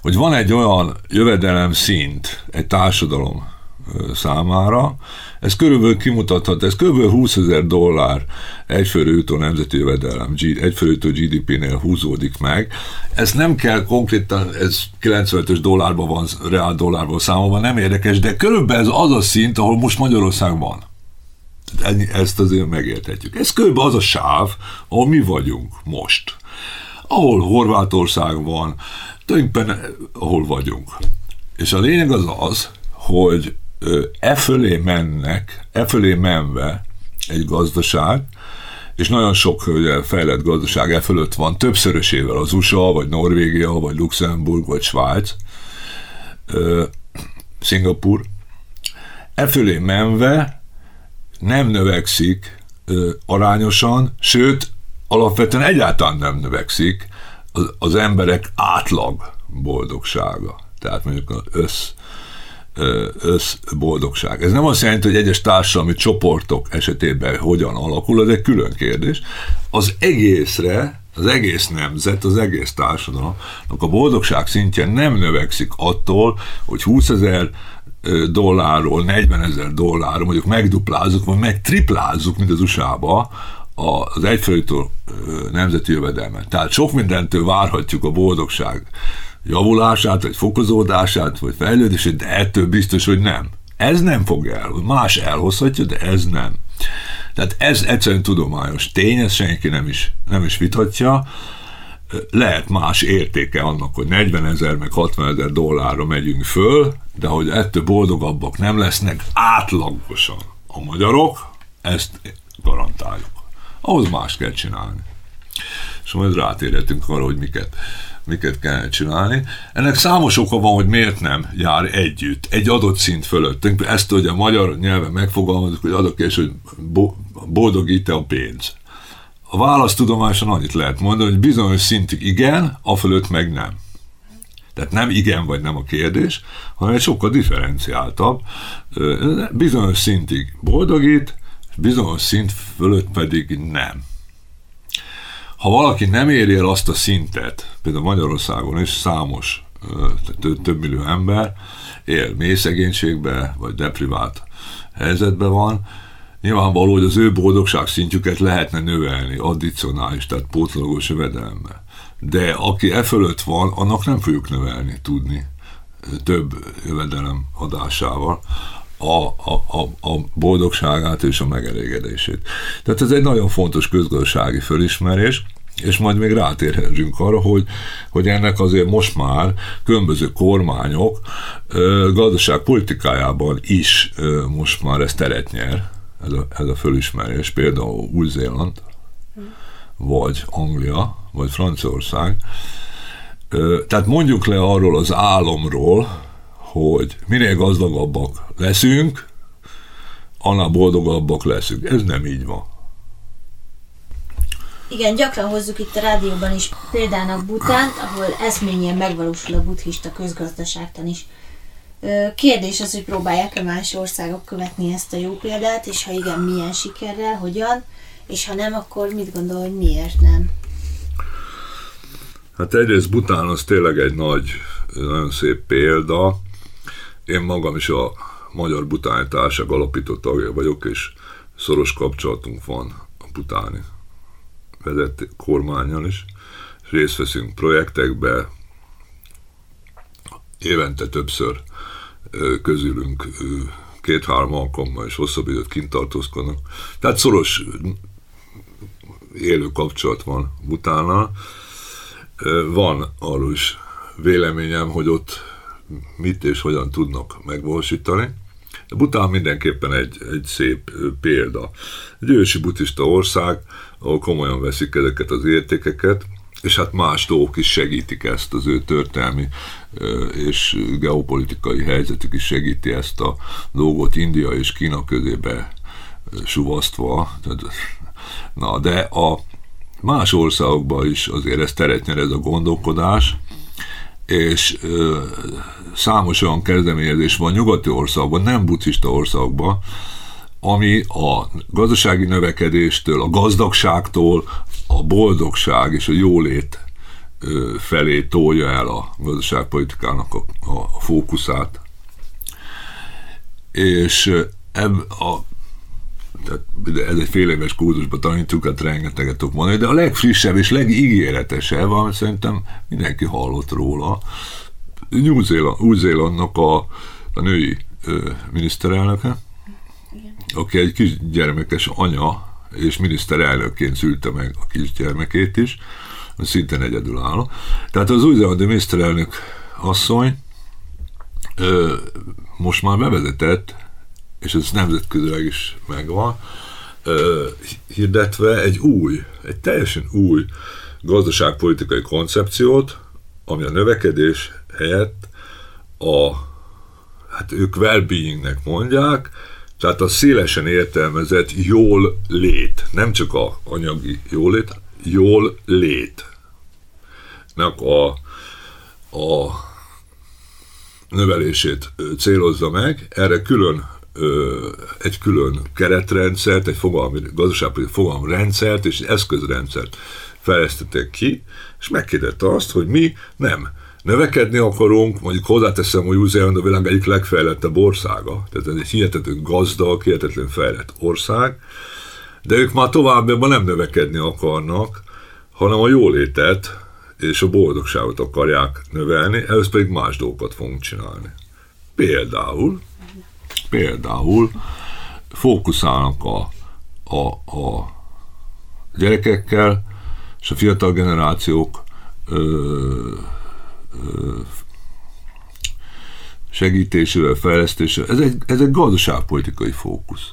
hogy van egy olyan jövedelem szint egy társadalom számára, ez körülbelül kimutathat, ez körülbelül 20 ezer dollár egyfőre jutó nemzeti jövedelem, egyfőre jutó GDP-nél húzódik meg. Ez nem kell konkrétan, ez 95-ös dollárban van, reál dollárban számolva, nem érdekes, de körülbelül ez az a szint, ahol most Magyarország van. Ezt azért megérthetjük. Ez körülbelül az a sáv, ahol mi vagyunk most. Ahol Horvátország van, tulajdonképpen ahol vagyunk. És a lényeg az az, hogy e fölé mennek, e fölé menve egy gazdaság, és nagyon sok ugye, fejlett gazdaság e fölött van, többszörösével az USA, vagy Norvégia, vagy Luxemburg, vagy Svájc, Szingapur, e fölé menve nem növekszik ö, arányosan, sőt, alapvetően egyáltalán nem növekszik az, az emberek átlag boldogsága. Tehát mondjuk az össz összboldogság. Ez nem azt jelenti, hogy egyes társadalmi csoportok esetében hogyan alakul, ez egy külön kérdés. Az egészre, az egész nemzet, az egész társadalomnak a boldogság szintje nem növekszik attól, hogy 20 ezer dollárról 40 ezer dollárról mondjuk megduplázzuk, vagy megtriplázzuk, mint az USA-ba, az egyfőjtől nemzeti jövedelmet. Tehát sok mindentől várhatjuk a boldogság javulását, vagy fokozódását, vagy fejlődését, de ettől biztos, hogy nem. Ez nem fog el. Más elhozhatja, de ez nem. Tehát ez egyszerűen tudományos tény, ezt senki nem is, nem is vitatja. Lehet más értéke annak, hogy 40 ezer meg 60 ezer dollárra megyünk föl, de hogy ettől boldogabbak nem lesznek átlagosan a magyarok, ezt garantáljuk. Ahhoz más kell csinálni. És majd rátérhetünk arra, hogy miket miket kell csinálni. Ennek számos oka van, hogy miért nem jár együtt, egy adott szint fölött. Ezt ugye a magyar nyelven megfogalmazunk, hogy adok és hogy boldogít-e a pénz. A választudományosan annyit lehet mondani, hogy bizonyos szintig igen, a fölött meg nem. Tehát nem igen vagy nem a kérdés, hanem egy sokkal differenciáltabb. Bizonyos szintig boldogít, bizonyos szint fölött pedig nem ha valaki nem éri el azt a szintet, például Magyarországon is számos, több, több millió ember él mély szegénységbe, vagy deprivált helyzetben van, nyilvánvaló, hogy az ő boldogság szintjüket lehetne növelni addicionális, tehát pótlagos jövedelemmel. De aki e fölött van, annak nem fogjuk növelni tudni több jövedelem adásával a, a, a, boldogságát és a megelégedését. Tehát ez egy nagyon fontos közgazdasági fölismerés, és majd még rátérhetünk arra, hogy, hogy ennek azért most már különböző kormányok gazdaságpolitikájában is most már ez teret nyer, ez a, ez a fölismerés, például Új-Zéland, vagy Anglia, vagy Franciaország. Tehát mondjuk le arról az álomról, hogy minél gazdagabbak leszünk, annál boldogabbak leszünk. Ez nem így van.
Igen, gyakran hozzuk itt a rádióban is példának Butánt, ahol eszményen megvalósul a buddhista közgazdaságtan is. Kérdés az, hogy próbálják-e más országok követni ezt a jó példát, és ha igen, milyen sikerrel, hogyan, és ha nem, akkor mit gondol, hogy miért nem?
Hát egyrészt Bután az tényleg egy nagy, nagyon szép példa. Én magam is a Magyar Butáni Társaság alapító tagja vagyok, és szoros kapcsolatunk van a butáni vezet kormányon is, és részt veszünk projektekbe, évente többször közülünk két-három alkalommal és hosszabb időt kint tartózkodnak. Tehát szoros élő kapcsolat van Butánnal. Van arról is véleményem, hogy ott mit és hogyan tudnak megvalósítani. Bután mindenképpen egy, egy szép példa. Egy ősi buddhista ország, ahol komolyan veszik ezeket az értékeket, és hát más dolgok is segítik ezt, az ő történelmi és geopolitikai helyzetük is segíti ezt a dolgot India és Kína közébe suvasztva. Na, de a más országokban is azért ez teret nyer ez a gondolkodás, és ö, számos olyan kezdeményezés van nyugati országban, nem buddhista országban, ami a gazdasági növekedéstől, a gazdagságtól, a boldogság és a jólét felé tolja el a gazdaságpolitikának a, a fókuszát. És ebb a tehát ez egy fél éves kurzusban tanítjuk, hát rengeteget tudok mondani, de a legfrissebb és legígéretesebb, amit szerintem mindenki hallott róla, Új-Zélandnak a, a női ö, miniszterelnöke, Igen. aki egy kisgyermekes anya, és miniszterelnökként szülte meg a kisgyermekét is, szinte egyedülálló. Tehát az új-zélandi miniszterelnök asszony ö, most már bevezetett, és ez nemzetközileg is megvan, hirdetve egy új, egy teljesen új gazdaságpolitikai koncepciót, ami a növekedés helyett a, hát ők well-beingnek mondják, tehát a szélesen értelmezett jól lét, nem csak a anyagi jólét, jól lét. A, a növelését célozza meg, erre külön egy külön keretrendszert, egy fogalmi, gazdasági fogalmrendszert és egy eszközrendszert fejlesztettek ki, és megkérdette azt, hogy mi nem növekedni akarunk, mondjuk hozzáteszem, hogy új a világ egyik legfejlettebb országa, tehát ez egy hihetetlen gazdag, hihetetlen fejlett ország, de ők már továbbban nem növekedni akarnak, hanem a jólétet és a boldogságot akarják növelni, ehhez pedig más dolgokat fogunk csinálni. Például, például fókuszálnak a, a, a gyerekekkel és a fiatal generációk ö, ö, segítésével, fejlesztésével. Ez egy, ez egy gazdaságpolitikai fókusz.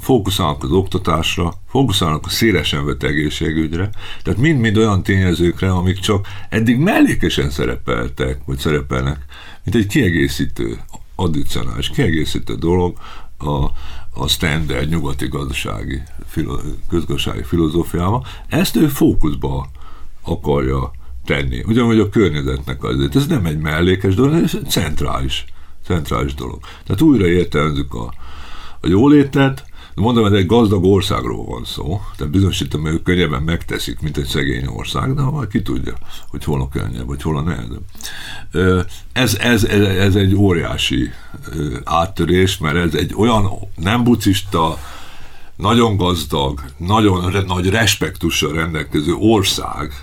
Fókuszálnak az oktatásra, fókuszálnak a szélesen vett egészségügyre, tehát mind-mind olyan tényezőkre, amik csak eddig mellékesen szerepeltek, vagy szerepelnek, mint egy kiegészítő, addicionális kiegészítő dolog a, a standard nyugati gazdasági, filo, közgazdasági filozófiával. Ezt ő fókuszba akarja tenni. Ugyanúgy a környezetnek azért. Ez nem egy mellékes dolog, ez egy centrális, centrális dolog. Tehát újra értelmezzük a, a jólétet, Mondom, hogy egy gazdag országról van szó, tehát bizonyosítom, hogy ők könnyebben megteszik, mint egy szegény ország, de majd ki tudja, hogy hol a könnyebb, vagy hol a nehezebb. Ez, ez, ez, ez egy óriási áttörés, mert ez egy olyan nem bucista, nagyon gazdag, nagyon nagy respektussal rendelkező országnak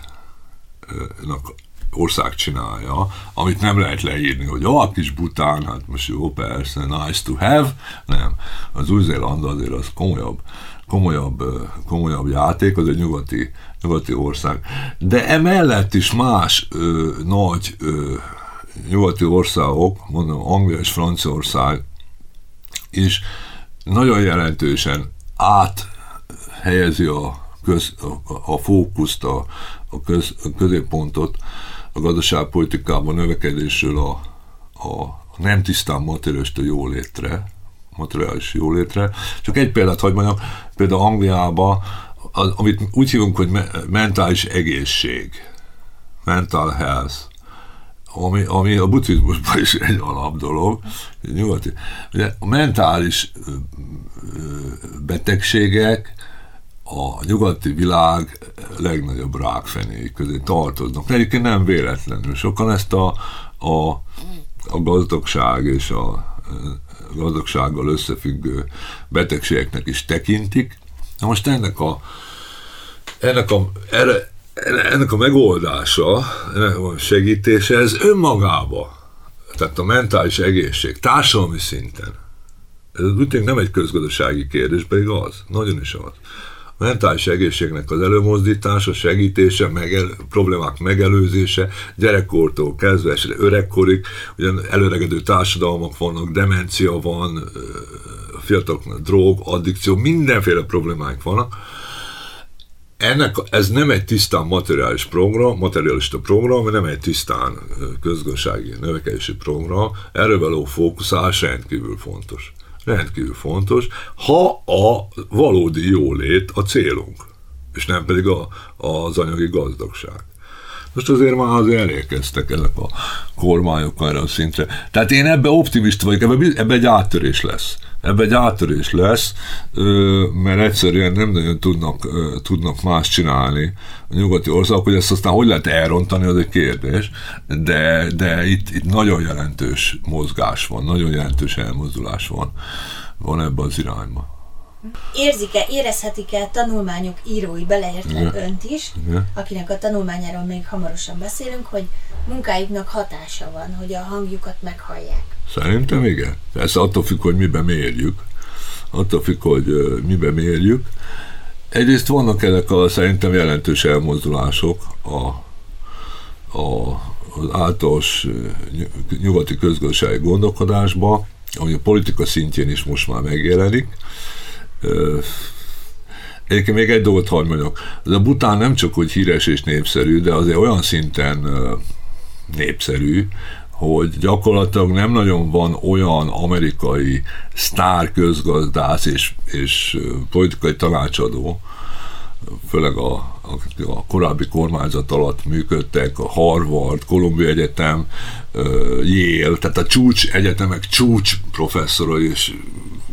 ország csinálja, amit nem lehet leírni, hogy ó, a kis bután, hát most jó, persze, nice to have, nem. Az Új-Zéland azért az komolyabb, komolyabb, komolyabb játék, az egy nyugati, nyugati ország. De emellett is más ö, nagy ö, nyugati országok, mondom Anglia és Franciaország is nagyon jelentősen áthelyezi a, köz, a, a fókuszt, a, a, köz, a középpontot a gazdaságpolitikában növekedésről a, a nem tisztán materiális jólétre, materiális jólétre. Csak egy példát hagy mondjam, például Angliában, az, amit úgy hívunk, hogy me- mentális egészség, mental health, ami, ami a buddhizmusban is egy alap dolog, nyugati. Ugye a mentális betegségek a nyugati világ legnagyobb rákfenéi közé tartoznak. Egyébként nem véletlenül. Sokan ezt a, a, a gazdagság és a, a gazdagsággal összefüggő betegségeknek is tekintik. Na most ennek a, ennek a, erre, ennek a megoldása, ennek a segítése, ez önmagába, tehát a mentális egészség, társadalmi szinten, ez úgy nem egy közgazdasági kérdés, pedig az, nagyon is az mentális egészségnek az előmozdítása, segítése, megel, problémák megelőzése, gyerekkortól kezdve és öregkorig, ugyan előregedő társadalmak vannak, demencia van, fiataloknak drog, addikció, mindenféle problémáik vannak. Ennek, ez nem egy tisztán materiális program, materialista program, nem egy tisztán közgazdasági növekedési program, erről való fókuszálás rendkívül fontos rendkívül fontos, ha a valódi jólét a célunk, és nem pedig a, az anyagi gazdagság. Most azért már azért elérkeztek ezek a kormányok erre a szintre. Tehát én ebbe optimista vagyok, ebbe, ebbe egy áttörés lesz. Ebbe egy áttörés lesz, mert egyszerűen nem nagyon tudnak, tudnak más csinálni a nyugati országok, hogy ezt aztán hogy lehet elrontani, az egy kérdés, de, de itt, itt nagyon jelentős mozgás van, nagyon jelentős elmozdulás van, van ebbe az irányba.
Érzik-e, érezhetik-e tanulmányok írói, beleértve Igen. önt is, Igen. akinek a tanulmányáról még hamarosan beszélünk, hogy munkájuknak hatása van, hogy a hangjukat meghallják?
Szerintem igen. Ez attól függ, hogy miben mérjük. Attól függ, hogy miben mérjük. Egyrészt vannak ezek a szerintem jelentős elmozdulások a, a, az általános nyugati közgazdasági gondolkodásba, ami a politika szintjén is most már megjelenik. Egyébként még egy dolgot hadd mondjak. Ez a Bután nem csak hogy híres és népszerű, de azért olyan szinten népszerű, hogy gyakorlatilag nem nagyon van olyan amerikai sztár közgazdász és, és politikai tanácsadó, főleg a, a, a korábbi kormányzat alatt működtek, a Harvard, Columbia Egyetem, Yale, tehát a csúcs egyetemek csúcs professzorai és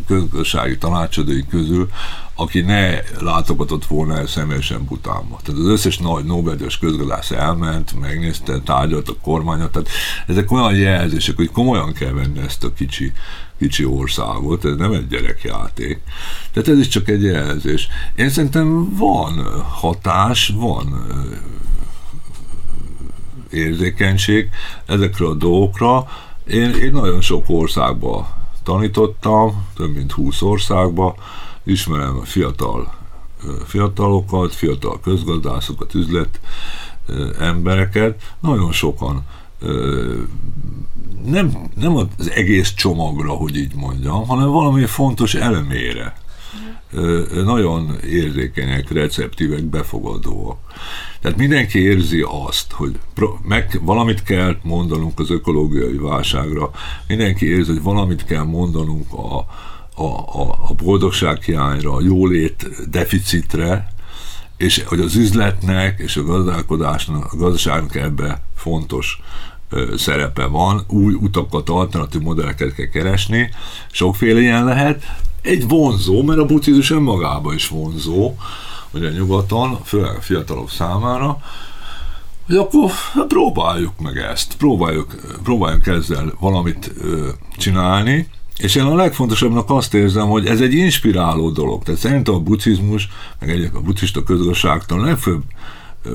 közgazdasági tanácsadói közül, aki ne látogatott volna el személyesen Butánba. Tehát az összes nagy Nobel-díjas közgazdász elment, megnézte, tárgyalt a kormányot, tehát ezek olyan jelzések, hogy komolyan kell venni ezt a kicsi, kicsi országot, ez nem egy gyerekjáték. Tehát ez is csak egy jelzés. Én szerintem van hatás, van érzékenység ezekre a dolgokra. Én, én nagyon sok országba tanítottam, több mint 20 országba, ismerem a fiatal fiatalokat, fiatal közgazdászokat, üzlet embereket, nagyon sokan nem, nem az egész csomagra, hogy így mondjam, hanem valami fontos elemére. Nagyon érzékenyek, receptívek, befogadóak. Tehát mindenki érzi azt, hogy meg, valamit kell mondanunk az ökológiai válságra, mindenki érzi, hogy valamit kell mondanunk a, a, a, a boldogság hiányra, a jólét deficitre, és hogy az üzletnek és a gazdálkodásnak, a gazdaságnak ebbe fontos szerepe van, új utakat, alternatív modelleket kell keresni, sokféle ilyen lehet. Egy vonzó, mert a buddhizmus önmagában is vonzó, ugye nyugaton, főleg a fiatalok számára, hogy akkor hát próbáljuk meg ezt, próbáljuk, próbáljuk ezzel valamit ö, csinálni, és én a legfontosabbnak azt érzem, hogy ez egy inspiráló dolog. Tehát szerintem a buddhizmus, meg egyek a buddhista közgazdaságtan legfőbb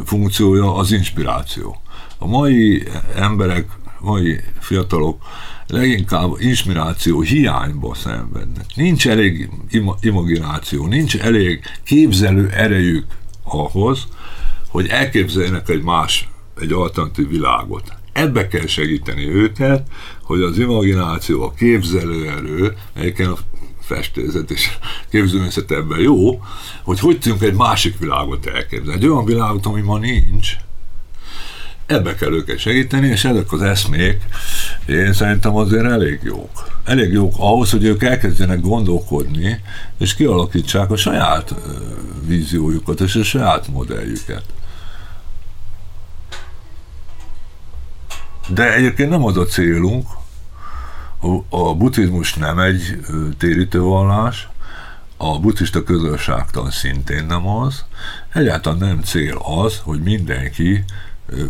funkciója az inspiráció. A mai emberek, mai fiatalok leginkább inspiráció hiányba szenvednek. Nincs elég imagináció, nincs elég képzelő erejük ahhoz, hogy elképzeljenek egy más, egy alternatív világot. Ebbe kell segíteni őket, hogy az imagináció, a képzelőerő, egyébként a festészet és képzőművészet ebben jó, hogy hogy tudjunk egy másik világot elképzelni. Egy olyan világot, ami ma nincs, ebbe kell őket segíteni, és ezek az eszmék én szerintem azért elég jók. Elég jók ahhoz, hogy ők elkezdjenek gondolkodni, és kialakítsák a saját víziójukat és a saját modelljüket. De egyébként nem az a célunk, a, buddhizmus nem egy térítővallás, a buddhista közösségtan szintén nem az. Egyáltalán nem cél az, hogy mindenki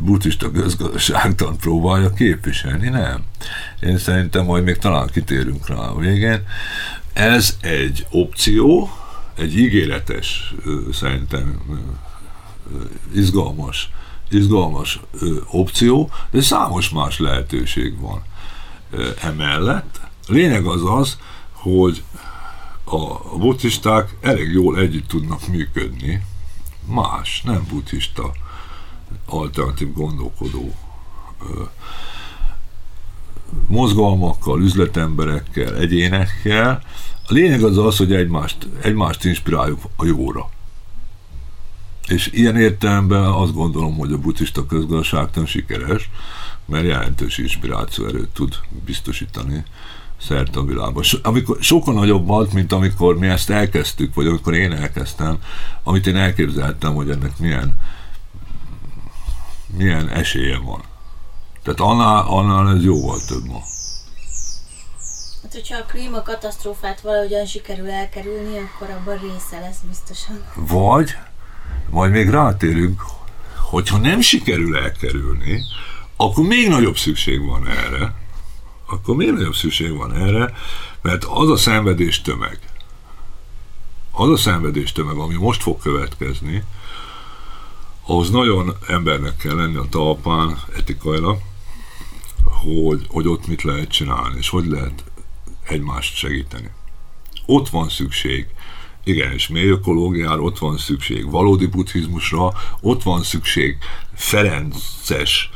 buddhista közgazdaságtan próbálja képviselni, nem. Én szerintem majd még talán kitérünk rá a végén. Ez egy opció, egy ígéretes, szerintem izgalmas, izgalmas opció, de számos más lehetőség van emellett. Lényeg az az, hogy a buddhisták elég jól együtt tudnak működni, más, nem buddhista alternatív gondolkodó mozgalmakkal, üzletemberekkel, egyénekkel. A lényeg az az, hogy egymást, egymást inspiráljuk a jóra. És ilyen értelemben azt gondolom, hogy a buddhista közgazdaságtan sikeres, mert jelentős inspiráció erőt tud biztosítani szerte a világban. So, amikor, sokkal nagyobb volt, mint amikor mi ezt elkezdtük, vagy amikor én elkezdtem, amit én elképzeltem, hogy ennek milyen milyen esélye van. Tehát annál, annál ez jóval több ma.
Hát, hogyha a klímakatasztrófát valahogyan sikerül elkerülni, akkor abban része lesz biztosan.
Vagy, majd még rátérünk, hogyha nem sikerül elkerülni, akkor még nagyobb szükség van erre, akkor még nagyobb szükség van erre, mert az a szenvedés tömeg, az a szenvedés tömeg, ami most fog következni, ahhoz nagyon embernek kell lenni a talpán etikailag, hogy, hogy ott mit lehet csinálni, és hogy lehet egymást segíteni. Ott van szükség igenis mély ökológiára, ott van szükség valódi buddhizmusra, ott van szükség Ferences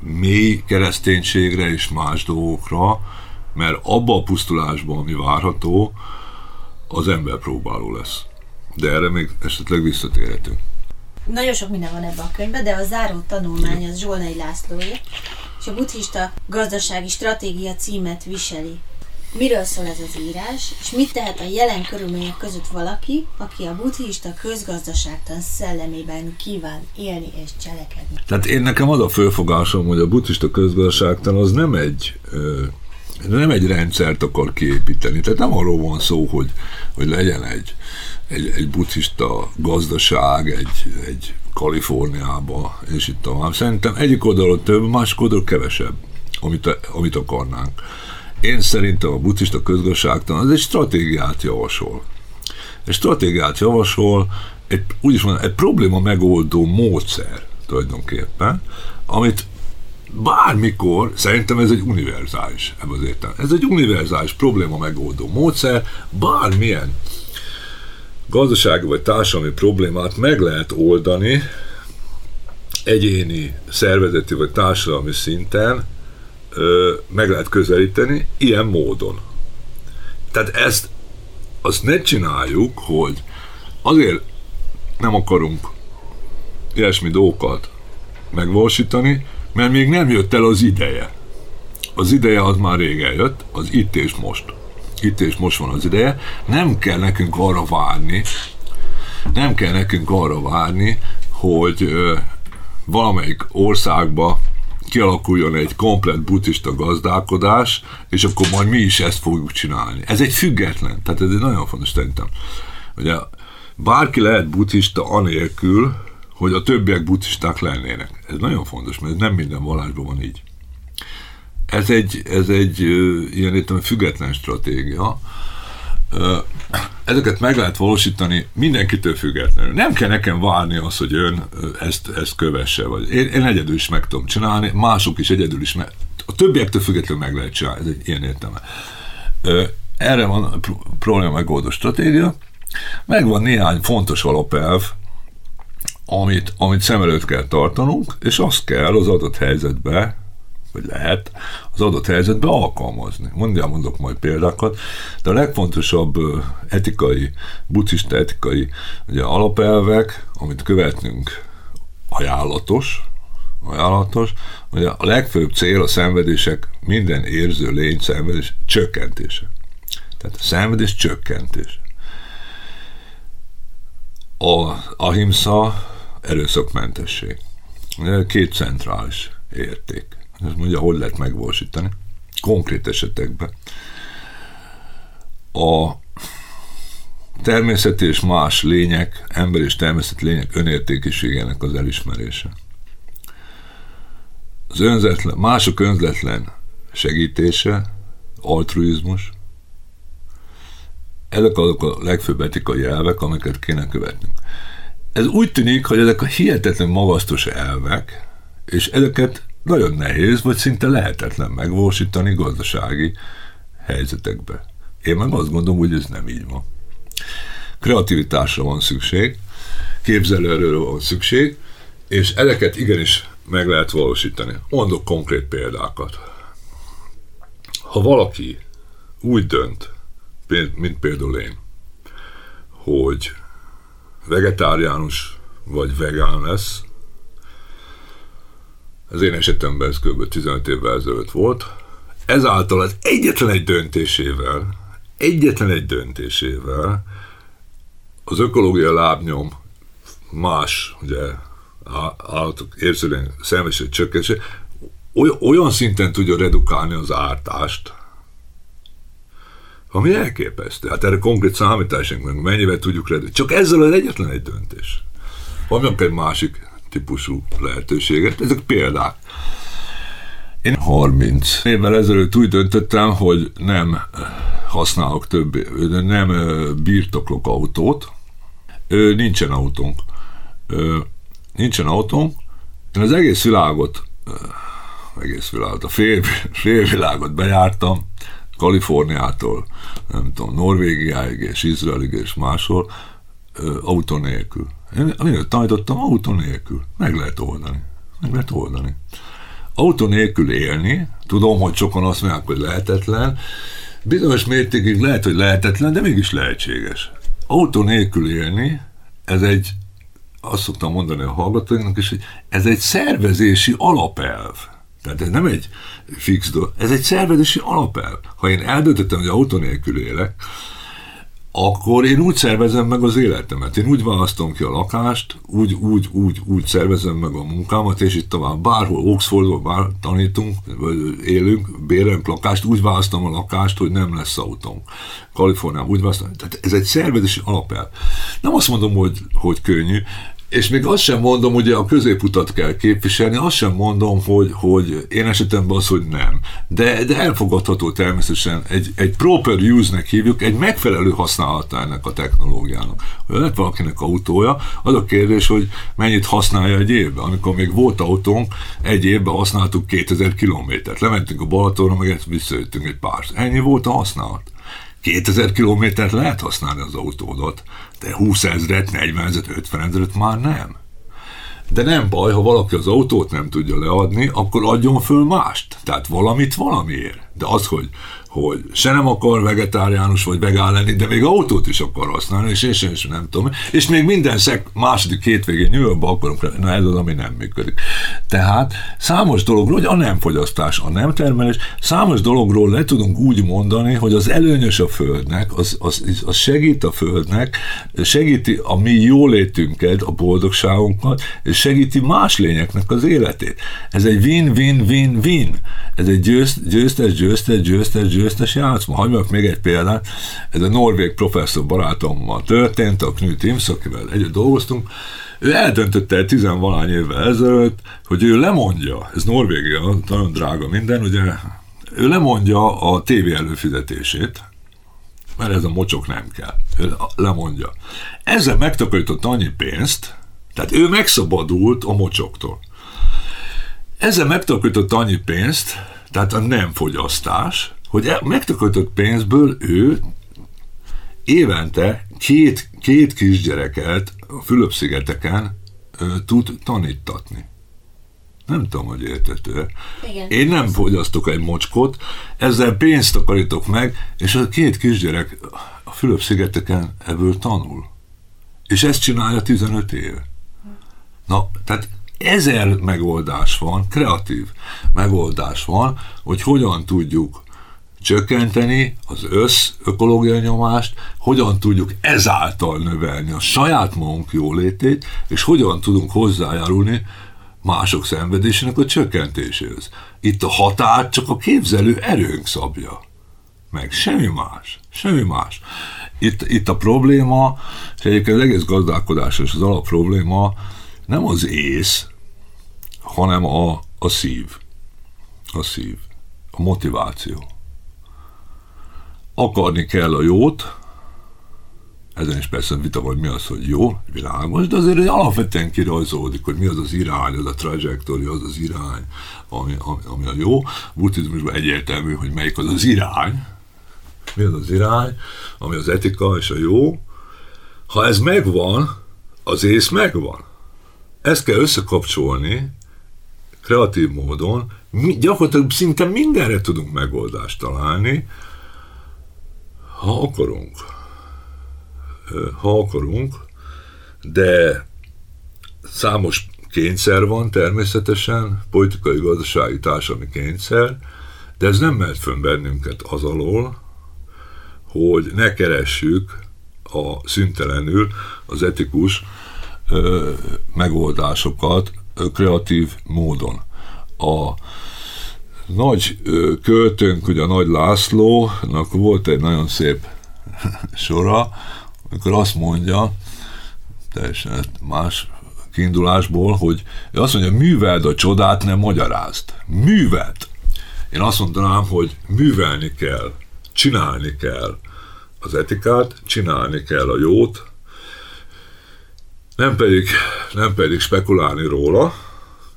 mély kereszténységre és más dolgokra, mert abba a pusztulásban, ami várható, az ember próbáló lesz. De erre még esetleg visszatérhetünk.
Nagyon sok minden van ebben a könyvben, de a záró tanulmány az Zsolnai Lászlóé, és a buddhista gazdasági stratégia címet viseli. Miről szól ez az írás, és mit tehet a jelen körülmények között valaki, aki a buddhista közgazdaságtan szellemében kíván élni és cselekedni?
Tehát én nekem az a fölfogásom, hogy a buddhista közgazdaságtan az nem egy nem egy rendszert akar kiépíteni. Tehát nem arról van szó, hogy, hogy legyen egy, egy, egy buddhista gazdaság, egy, egy Kaliforniába, és itt tovább. Szerintem egyik oldalon több, másik oldalon kevesebb, amit, amit akarnánk. Én szerintem a buddhista közgazdaságtan az egy stratégiát javasol. Egy stratégiát javasol, egy, úgy is mondom, egy probléma megoldó módszer tulajdonképpen, amit bármikor, szerintem ez egy univerzális ebben az értelem. Ez egy univerzális probléma megoldó módszer, bármilyen gazdasági vagy társadalmi problémát meg lehet oldani egyéni, szervezeti vagy társadalmi szinten, ö, meg lehet közelíteni ilyen módon. Tehát ezt azt ne csináljuk, hogy azért nem akarunk ilyesmi dolgokat megvalósítani, mert még nem jött el az ideje. Az ideje az már rég eljött, az itt és most. Itt és most van az ideje. Nem kell nekünk arra várni, nem kell nekünk arra várni, hogy ö, valamelyik országba kialakuljon egy komplet buddhista gazdálkodás, és akkor majd mi is ezt fogjuk csinálni. Ez egy független, tehát ez egy nagyon fontos szerintem. Ugye bárki lehet buddhista anélkül, hogy a többiek buddhisták lennének. Ez nagyon fontos, mert ez nem minden vallásban van így. Ez egy, ez egy ilyen értem, független stratégia. Ezeket meg lehet valósítani mindenkitől függetlenül. Nem kell nekem várni azt, hogy ön ezt, ezt kövesse. Vagy én, én egyedül is meg tudom csinálni, mások is egyedül is meg. A többiektől függetlenül meg lehet csinálni. Ez egy ilyen értelme. Erre van a probléma megoldó stratégia. Megvan néhány fontos alapelv, amit, amit szem előtt kell tartanunk, és azt kell az adott helyzetbe, vagy lehet az adott helyzetbe alkalmazni. Mondja, mondok majd példákat, de a legfontosabb etikai, buddhista etikai ugye, alapelvek, amit követnünk ajánlatos, ajánlatos, hogy a legfőbb cél a szenvedések, minden érző lény szenvedés csökkentése. Tehát a szenvedés csökkentése. A ahimsa erőszakmentesség. Két centrális érték. Ez mondja, hogy lehet megvalósítani. Konkrét esetekben. A természeti és más lények, ember és természeti lények önértékiségének az elismerése. Az önzetlen, mások önzetlen segítése, altruizmus, ezek azok a legfőbb etikai elvek, amiket kéne követnünk ez úgy tűnik, hogy ezek a hihetetlen magasztos elvek, és ezeket nagyon nehéz, vagy szinte lehetetlen megvalósítani gazdasági helyzetekbe. Én meg azt gondolom, hogy ez nem így van. Kreativitásra van szükség, képzelőerőre van szükség, és ezeket igenis meg lehet valósítani. Mondok konkrét példákat. Ha valaki úgy dönt, mint például én, hogy vegetáriánus vagy vegán lesz. Az én esetemben ez kb. 15 évvel ezelőtt volt. Ezáltal az egyetlen egy döntésével, egyetlen egy döntésével az ökológia lábnyom más, ugye, állatok érzőlény szenvedését csökkentése olyan szinten tudja redukálni az ártást, ami elképesztő. Hát erre konkrét számításunk meg, mennyivel tudjuk redukálni. Csak ezzel az egyetlen egy döntés. Van egy másik típusú lehetőséget. Ezek példák. Én 30 évvel ezelőtt úgy döntöttem, hogy nem használok többé, nem birtoklok autót. Nincsen autónk. Nincsen autónk. Én az egész világot, egész világot, a fél világot bejártam, Kaliforniától, nem tudom, Norvégiáig és Izraelig és máshol, autó nélkül. Én mindent tanítottam, autó nélkül. Meg lehet oldani. Meg lehet oldani. Autó nélkül élni, tudom, hogy sokan azt mondják, hogy lehetetlen, bizonyos mértékig lehet, hogy lehetetlen, de mégis lehetséges. Autó nélkül élni, ez egy, azt szoktam mondani a hallgatóinknak is, hogy ez egy szervezési alapelv. Tehát ez nem egy fix dolog, ez egy szervezési alapelv. Ha én eldöntöttem, hogy autó nélkül élek, akkor én úgy szervezem meg az életemet. Én úgy választom ki a lakást, úgy, úgy, úgy, úgy szervezem meg a munkámat, és itt tovább bárhol, Oxfordban bár tanítunk, vagy élünk, bérünk lakást, úgy választom a lakást, hogy nem lesz autóm. Kaliforniában úgy választom. Tehát ez egy szervezési alapel. Nem azt mondom, hogy, hogy könnyű, és még azt sem mondom, hogy a középutat kell képviselni, azt sem mondom, hogy, hogy én esetemben az, hogy nem. De, de elfogadható természetesen, egy, egy proper use-nek hívjuk, egy megfelelő használata ennek a technológiának. Ha lett valakinek autója, az a kérdés, hogy mennyit használja egy évben. Amikor még volt autónk, egy évben használtuk 2000 kilométert. Lementünk a Balatonra, meg visszajöttünk egy pár. Ennyi volt a használat. 2000 kilométert lehet használni az autódat, de 20 ezeret, 40 ezeret, 50 ezeret már nem. De nem baj, ha valaki az autót nem tudja leadni, akkor adjon föl mást. Tehát valamit valamiért. De az, hogy hogy se nem akar vegetáriánus vagy vegán lenni, de még autót is akar használni, és én sem, nem tudom. És még minden szek második hétvégén New akarunk, na ez az, ami nem működik. Tehát számos dologról, hogy a nem fogyasztás, a nem termelés, számos dologról le tudunk úgy mondani, hogy az előnyös a Földnek, az, az, az segít a Földnek, segíti a mi jólétünket, a boldogságunkat, és segíti más lényeknek az életét. Ez egy win-win-win-win. Ez egy győzt, győztes, győztes, győztes, győztes győztes játszma. Hagyjuk még egy példát. Ez a norvég professzor barátommal történt, a Knut Imsz, akivel együtt dolgoztunk. Ő eldöntötte tizenvalány évvel ezelőtt, hogy ő lemondja, ez Norvégia, nagyon drága minden, ugye, ő lemondja a tévé előfizetését, mert ez a mocsok nem kell. Ő lemondja. Ezzel megtakarított annyi pénzt, tehát ő megszabadult a mocsoktól. Ezzel megtakarított annyi pénzt, tehát a nem fogyasztás, hogy e- megtakarított pénzből ő évente két, két kisgyereket a Fülöp-szigeteken tud tanítatni. Nem tudom, hogy értető. Igen. Én nem fogyasztok egy mocskot, ezzel pénzt takarítok meg, és a két kisgyerek a Fülöp-szigeteken ebből tanul. És ezt csinálja 15 éve. Na, tehát ezer megoldás van, kreatív megoldás van, hogy hogyan tudjuk csökkenteni az össz ökológiai nyomást, hogyan tudjuk ezáltal növelni a saját magunk jólétét, és hogyan tudunk hozzájárulni mások szenvedésének a csökkentéséhez. Itt a határt csak a képzelő erőnk szabja. Meg semmi más. Semmi más. Itt, itt a probléma, és egyébként az egész gazdálkodás és az alap probléma nem az ész, hanem a, a szív. A szív. A motiváció akarni kell a jót, ezen is persze vita van, mi az, hogy jó, világos, de azért alapvetően kirajzolódik, hogy mi az az irány, az a trajektória, az az irány, ami, ami, ami a jó. Buddhizmusban egyértelmű, hogy melyik az az irány, mi az az irány, ami az etika és a jó. Ha ez megvan, az ész megvan. Ezt kell összekapcsolni kreatív módon, mi, gyakorlatilag szinte mindenre tudunk megoldást találni, ha akarunk. Ha akarunk, de számos kényszer van természetesen, politikai, gazdasági, társadalmi kényszer, de ez nem mehet fönn bennünket az alól, hogy ne keressük a szüntelenül az etikus ö, megoldásokat ö, kreatív módon. A nagy költőnk, ugye a Nagy Lászlónak volt egy nagyon szép sora, amikor azt mondja, teljesen más kiindulásból, hogy azt mondja, műveld a csodát, nem magyarázd. Műveld! Én azt mondanám, hogy művelni kell, csinálni kell az etikát, csinálni kell a jót, nem pedig, nem pedig spekulálni róla,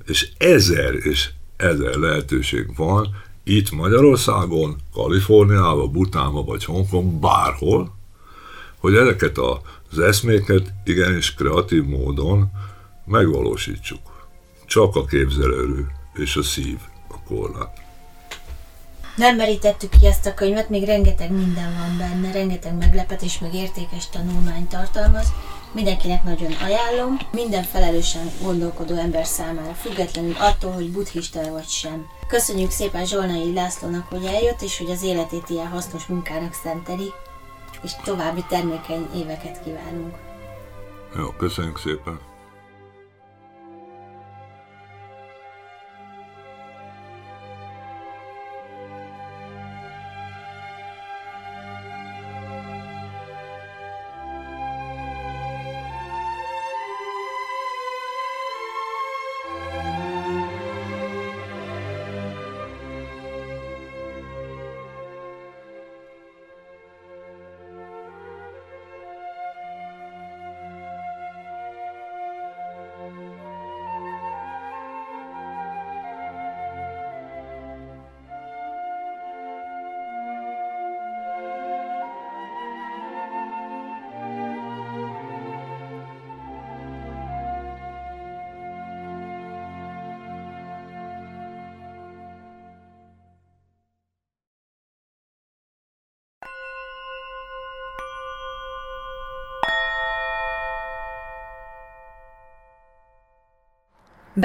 és ezer és ezer lehetőség van itt Magyarországon, Kaliforniában, Butánban vagy Hongkong, bárhol, hogy ezeket az eszméket igenis kreatív módon megvalósítsuk. Csak a képzelőerő és a szív a korlát.
Nem merítettük ki ezt a könyvet, még rengeteg minden van benne, rengeteg meglepetés, meg értékes tanulmány tartalmaz. Mindenkinek nagyon ajánlom, minden felelősen gondolkodó ember számára, függetlenül attól, hogy buddhista vagy sem. Köszönjük szépen Zsolnai Lászlónak, hogy eljött, és hogy az életét ilyen hasznos munkának szenteli, és további termékeny éveket kívánunk.
Jó, köszönjük szépen!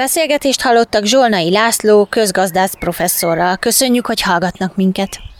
Beszélgetést hallottak Zsolnai László közgazdász professzorral. Köszönjük, hogy hallgatnak minket!